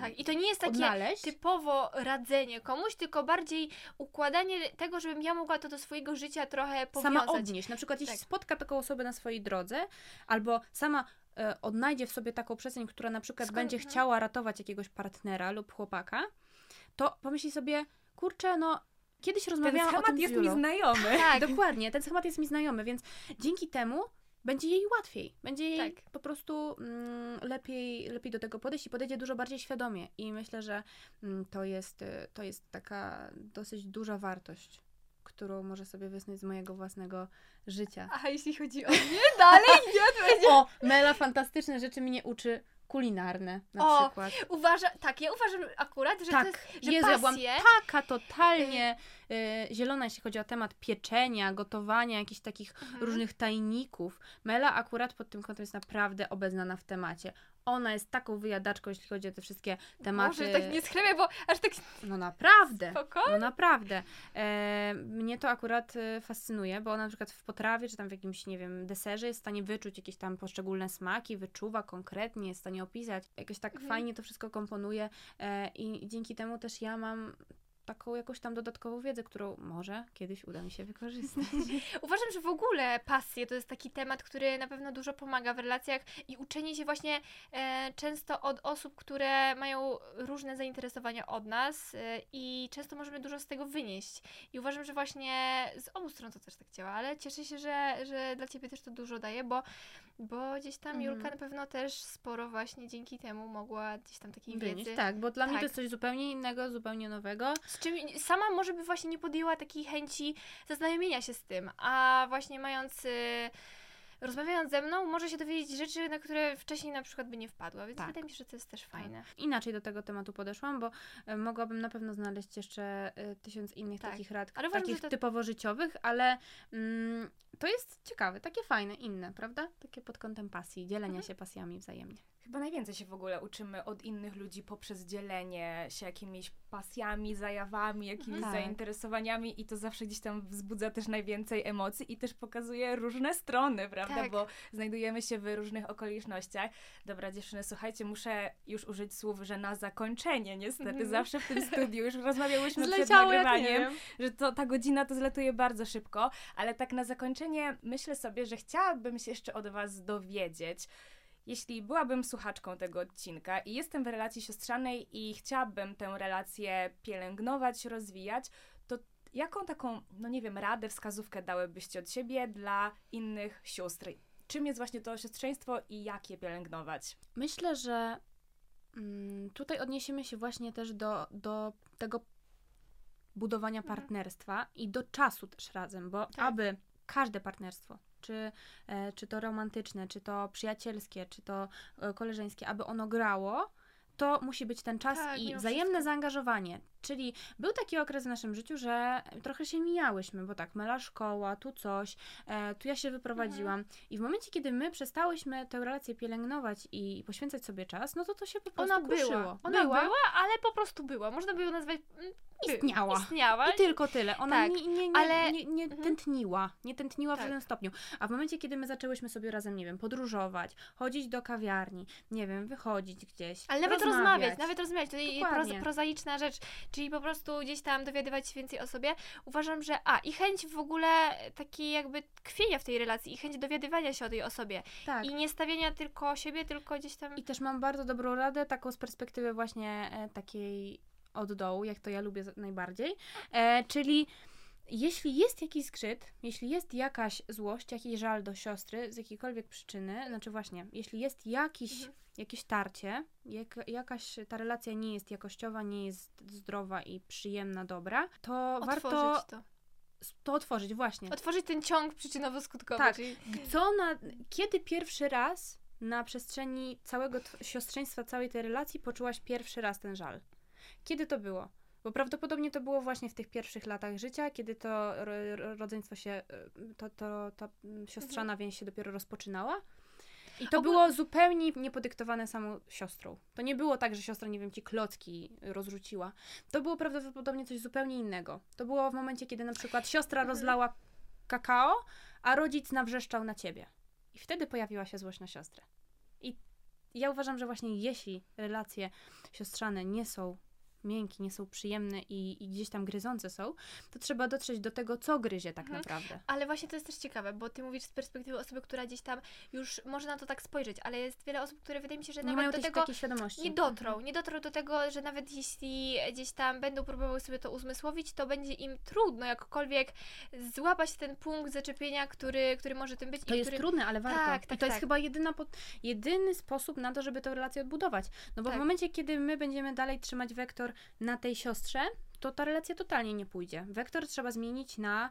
Tak, i to nie jest takie odnaleźć. typowo radzenie komuś, tylko bardziej układanie tego, żebym ja mogła to do swojego życia trochę powiązać. sama odnieść. Na przykład, jeśli Tak. spotka taką osobę na swojej drodze, albo sama e, odnajdzie w sobie taką przestrzeń, która na przykład Skąd- będzie mhm. chciała ratować jakiegoś partnera lub chłopaka, to pomyśli sobie, kurczę, no kiedyś Ten rozmawiałam o schemat tym z jest mi znajomy. Tak, Dokładnie, ten schemat jest mi znajomy, więc dzięki temu będzie jej łatwiej. Będzie jej Tak. po prostu mm, lepiej, lepiej do tego podejść i podejdzie dużo bardziej świadomie. I myślę, że mm, to, jest, y, to jest taka dosyć duża wartość, którą może sobie wysnuć z mojego własnego życia. A jeśli chodzi o mnie, dalej nie będzie. O, Mela fantastyczne rzeczy mnie uczy kulinarne na O, przykład. Uważa, tak, ja uważam akurat, że to Tak, jest, że Jezu, ja pasje, taka totalnie y, zielona, jeśli chodzi o temat pieczenia, gotowania, jakichś takich Mhm. różnych tajników. Mela akurat pod tym kątem jest naprawdę obeznana w temacie. Ona jest taką wyjadaczką, jeśli chodzi o te wszystkie tematy. Może tak nie schlebię, bo aż tak No naprawdę. spoko. No naprawdę. E, mnie to akurat e, fascynuje, bo ona na przykład w potrawie, czy tam w jakimś, nie wiem, deserze jest w stanie wyczuć jakieś tam poszczególne smaki, wyczuwa konkretnie, jest w stanie opisać. Jakoś tak Mhm. fajnie to wszystko komponuje e, i dzięki temu też ja mam taką jakąś tam dodatkową wiedzę, którą może kiedyś uda mi się wykorzystać. Uważam, że w ogóle pasje to jest taki temat, który na pewno dużo pomaga w relacjach i uczenie się właśnie e, często od osób, które mają różne zainteresowania od nas e, i często możemy dużo z tego wynieść. I uważam, że właśnie z obu stron to też tak działa, ale cieszę się, że, że dla Ciebie też to dużo daje, bo, bo gdzieś tam Mhm. Julka na pewno też sporo właśnie dzięki temu mogła gdzieś tam takiej Wynieść, wiedzy. tak, bo dla mnie Tak. to jest coś zupełnie innego, zupełnie nowego. Z czym sama może by właśnie nie podjęła takiej chęci zaznajomienia się z tym, a właśnie mając, y, rozmawiając ze mną, może się dowiedzieć rzeczy, na które wcześniej na przykład by nie wpadła, więc Tak. wydaje mi się, że to jest też fajne. Inaczej do tego tematu podeszłam, bo e, mogłabym na pewno znaleźć jeszcze e, tysiąc innych Tak. takich rad, Ale takich to- typowo życiowych, ale mm, to jest ciekawe, takie fajne, inne, prawda? Takie pod kątem pasji, dzielenia Mhm. się pasjami wzajemnie. Chyba najwięcej się w ogóle uczymy od innych ludzi poprzez dzielenie się jakimiś pasjami, zajawami, jakimiś Tak. zainteresowaniami i to zawsze gdzieś tam wzbudza też najwięcej emocji i też pokazuje różne strony, prawda? Tak. Bo znajdujemy się w różnych okolicznościach. Dobra, dziewczyny, słuchajcie, muszę już użyć słów, że na zakończenie niestety, Mhm. zawsze w tym studiu, już rozmawiałyśmy przed Zleciało, nie nagrywaniem, że to ta godzina to zlatuje bardzo szybko, ale tak na zakończenie myślę sobie, że chciałabym się jeszcze od Was dowiedzieć. Jeśli byłabym słuchaczką tego odcinka i jestem w relacji siostrzanej i chciałabym tę relację pielęgnować, rozwijać, to jaką taką, no nie wiem, radę, wskazówkę dałybyście od siebie dla innych sióstr? Czym jest właśnie to siostrzeństwo i jak je pielęgnować? Myślę, że mm, tutaj odniesiemy się właśnie też do, do tego budowania Mhm. partnerstwa i do czasu też razem, bo Tak. aby każde partnerstwo, czy, e, czy to romantyczne, czy to przyjacielskie, czy to e, koleżeńskie, aby ono grało, to musi być ten czas Tak, i wzajemne wszystko. zaangażowanie. Czyli był taki okres w naszym życiu, że trochę się mijałyśmy, bo tak, mela szkoła, tu coś, e, tu ja się wyprowadziłam. Mhm. I w momencie, kiedy my przestałyśmy tę relację pielęgnować i poświęcać sobie czas, no to to się po prostu Ona kruszyło. była, ona była, ale po prostu była. Można by ją nazwać... mm, Istniała. Istniała. I tylko tyle. Ona Tak, nie, nie, nie, ale- nie, nie Mhm. tętniła. Nie tętniła w Tak. żadnym stopniu. A w momencie, kiedy my zaczęłyśmy sobie razem, nie wiem, podróżować, chodzić do kawiarni, nie wiem, wychodzić gdzieś, Ale nawet rozmawiać. rozmawiać, nawet rozmawiać. To jest prozaiczna rzecz, czyli po prostu gdzieś tam dowiadywać się więcej o sobie. Uważam, że a, i chęć w ogóle takiej jakby tkwienia w tej relacji i chęć dowiadywania się o tej osobie. Tak. I nie stawiania tylko siebie, tylko gdzieś tam... I też mam bardzo dobrą radę, taką z perspektywy właśnie e, takiej od dołu, jak to ja lubię najbardziej. E, czyli jeśli jest jakiś skrzyt, jeśli jest jakaś złość, jakiś żal do siostry z jakiejkolwiek przyczyny, znaczy właśnie, jeśli jest jakiś, Mhm. jakieś tarcie, jak, jakaś ta relacja nie jest jakościowa, nie jest zdrowa i przyjemna, dobra, to warto Otworzyć to. to otworzyć, właśnie. Otworzyć ten ciąg przyczynowo-skutkowy. Tak. Czyli... Co na, kiedy pierwszy raz na przestrzeni całego tw- siostrzeństwa, całej tej relacji poczułaś pierwszy raz ten żal? Kiedy to było? Bo prawdopodobnie to było właśnie w tych pierwszych latach życia, kiedy to ro, ro, rodzeństwo się, y, to, to, ta siostrzana więź się dopiero rozpoczynała. I to Ogól- było zupełnie niepodyktowane samą siostrą. To nie było tak, że siostra, nie wiem, ci klocki rozrzuciła. To było prawdopodobnie coś zupełnie innego. To było w momencie, kiedy na przykład siostra Mhm. rozlała kakao, a rodzic nawrzeszczał na ciebie. I wtedy pojawiła się złość na siostrę. I ja uważam, że właśnie jeśli relacje siostrzane nie są miękkie, nie są przyjemne i, i gdzieś tam gryzące są, to trzeba dotrzeć do tego, co gryzie tak Mhm. naprawdę. Ale właśnie to jest też ciekawe, bo ty mówisz z perspektywy osoby, która gdzieś tam już może na to tak spojrzeć, ale jest wiele osób, które wydaje mi się, że Nie nawet mają do tego takiej świadomości. nie dotrą. Nie dotrą do tego, że nawet jeśli gdzieś tam będą próbowały sobie to uzmysłowić, to będzie im trudno jakkolwiek złapać ten punkt zaczepienia, który, który może tym być. To i jest który... trudne, ale warto. Tak, I tak, to jest tak. chyba jedyna pod... jedyny sposób na to, żeby tę relację odbudować. No bo Tak. w momencie, kiedy my będziemy dalej trzymać wektor na tej siostrze, to ta relacja totalnie nie pójdzie. Wektor trzeba zmienić na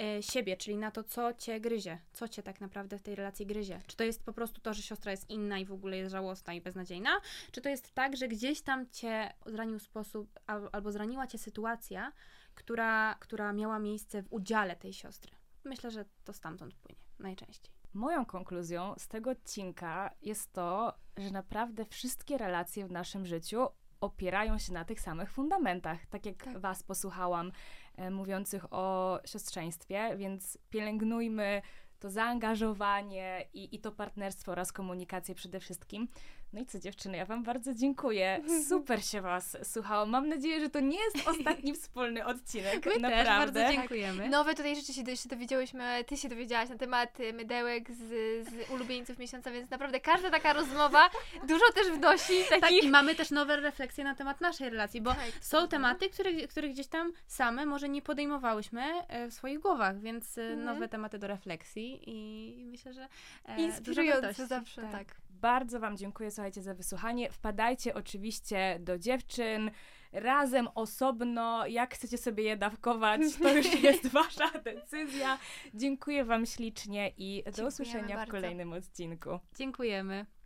e, siebie, czyli na to, co cię gryzie, co cię tak naprawdę w tej relacji gryzie. Czy to jest po prostu to, że siostra jest inna i w ogóle jest żałosna i beznadziejna, czy to jest tak, że gdzieś tam cię zranił sposób, al- albo zraniła cię sytuacja, która, która miała miejsce w udziale tej siostry. Myślę, że to stamtąd płynie najczęściej. Moją konkluzją z tego odcinka jest to, że naprawdę wszystkie relacje w naszym życiu opierają się na tych samych fundamentach. Tak jak Tak. Was posłuchałam e, mówiących o siostrzeństwie, więc pielęgnujmy to zaangażowanie i, i to partnerstwo oraz komunikację przede wszystkim. No i co dziewczyny, ja Wam bardzo dziękuję. Super się Was słuchało. Mam nadzieję, że to nie jest ostatni wspólny odcinek. My naprawdę. też bardzo dziękujemy. Nowe tutaj rzeczy się jeszcze dowiedziałyśmy, ty się dowiedziałaś na temat y, mydełek z, z ulubieńców miesiąca, więc naprawdę każda taka rozmowa dużo też wnosi Tak, takich... i mamy też nowe refleksje na temat naszej relacji, bo Tak. są tematy, które, których gdzieś tam same może nie podejmowałyśmy e, w swoich głowach, więc e, Mhm. nowe tematy do refleksji i myślę, że e, Inspirujące zawsze, tak. Bardzo Wam dziękuję, słuchajcie, za wysłuchanie. Wpadajcie oczywiście do dziewczyn, razem, osobno, jak chcecie sobie je dawkować, to już jest Wasza decyzja. Dziękuję Wam ślicznie i do Dziękujemy usłyszenia w bardzo. kolejnym odcinku. Dziękujemy.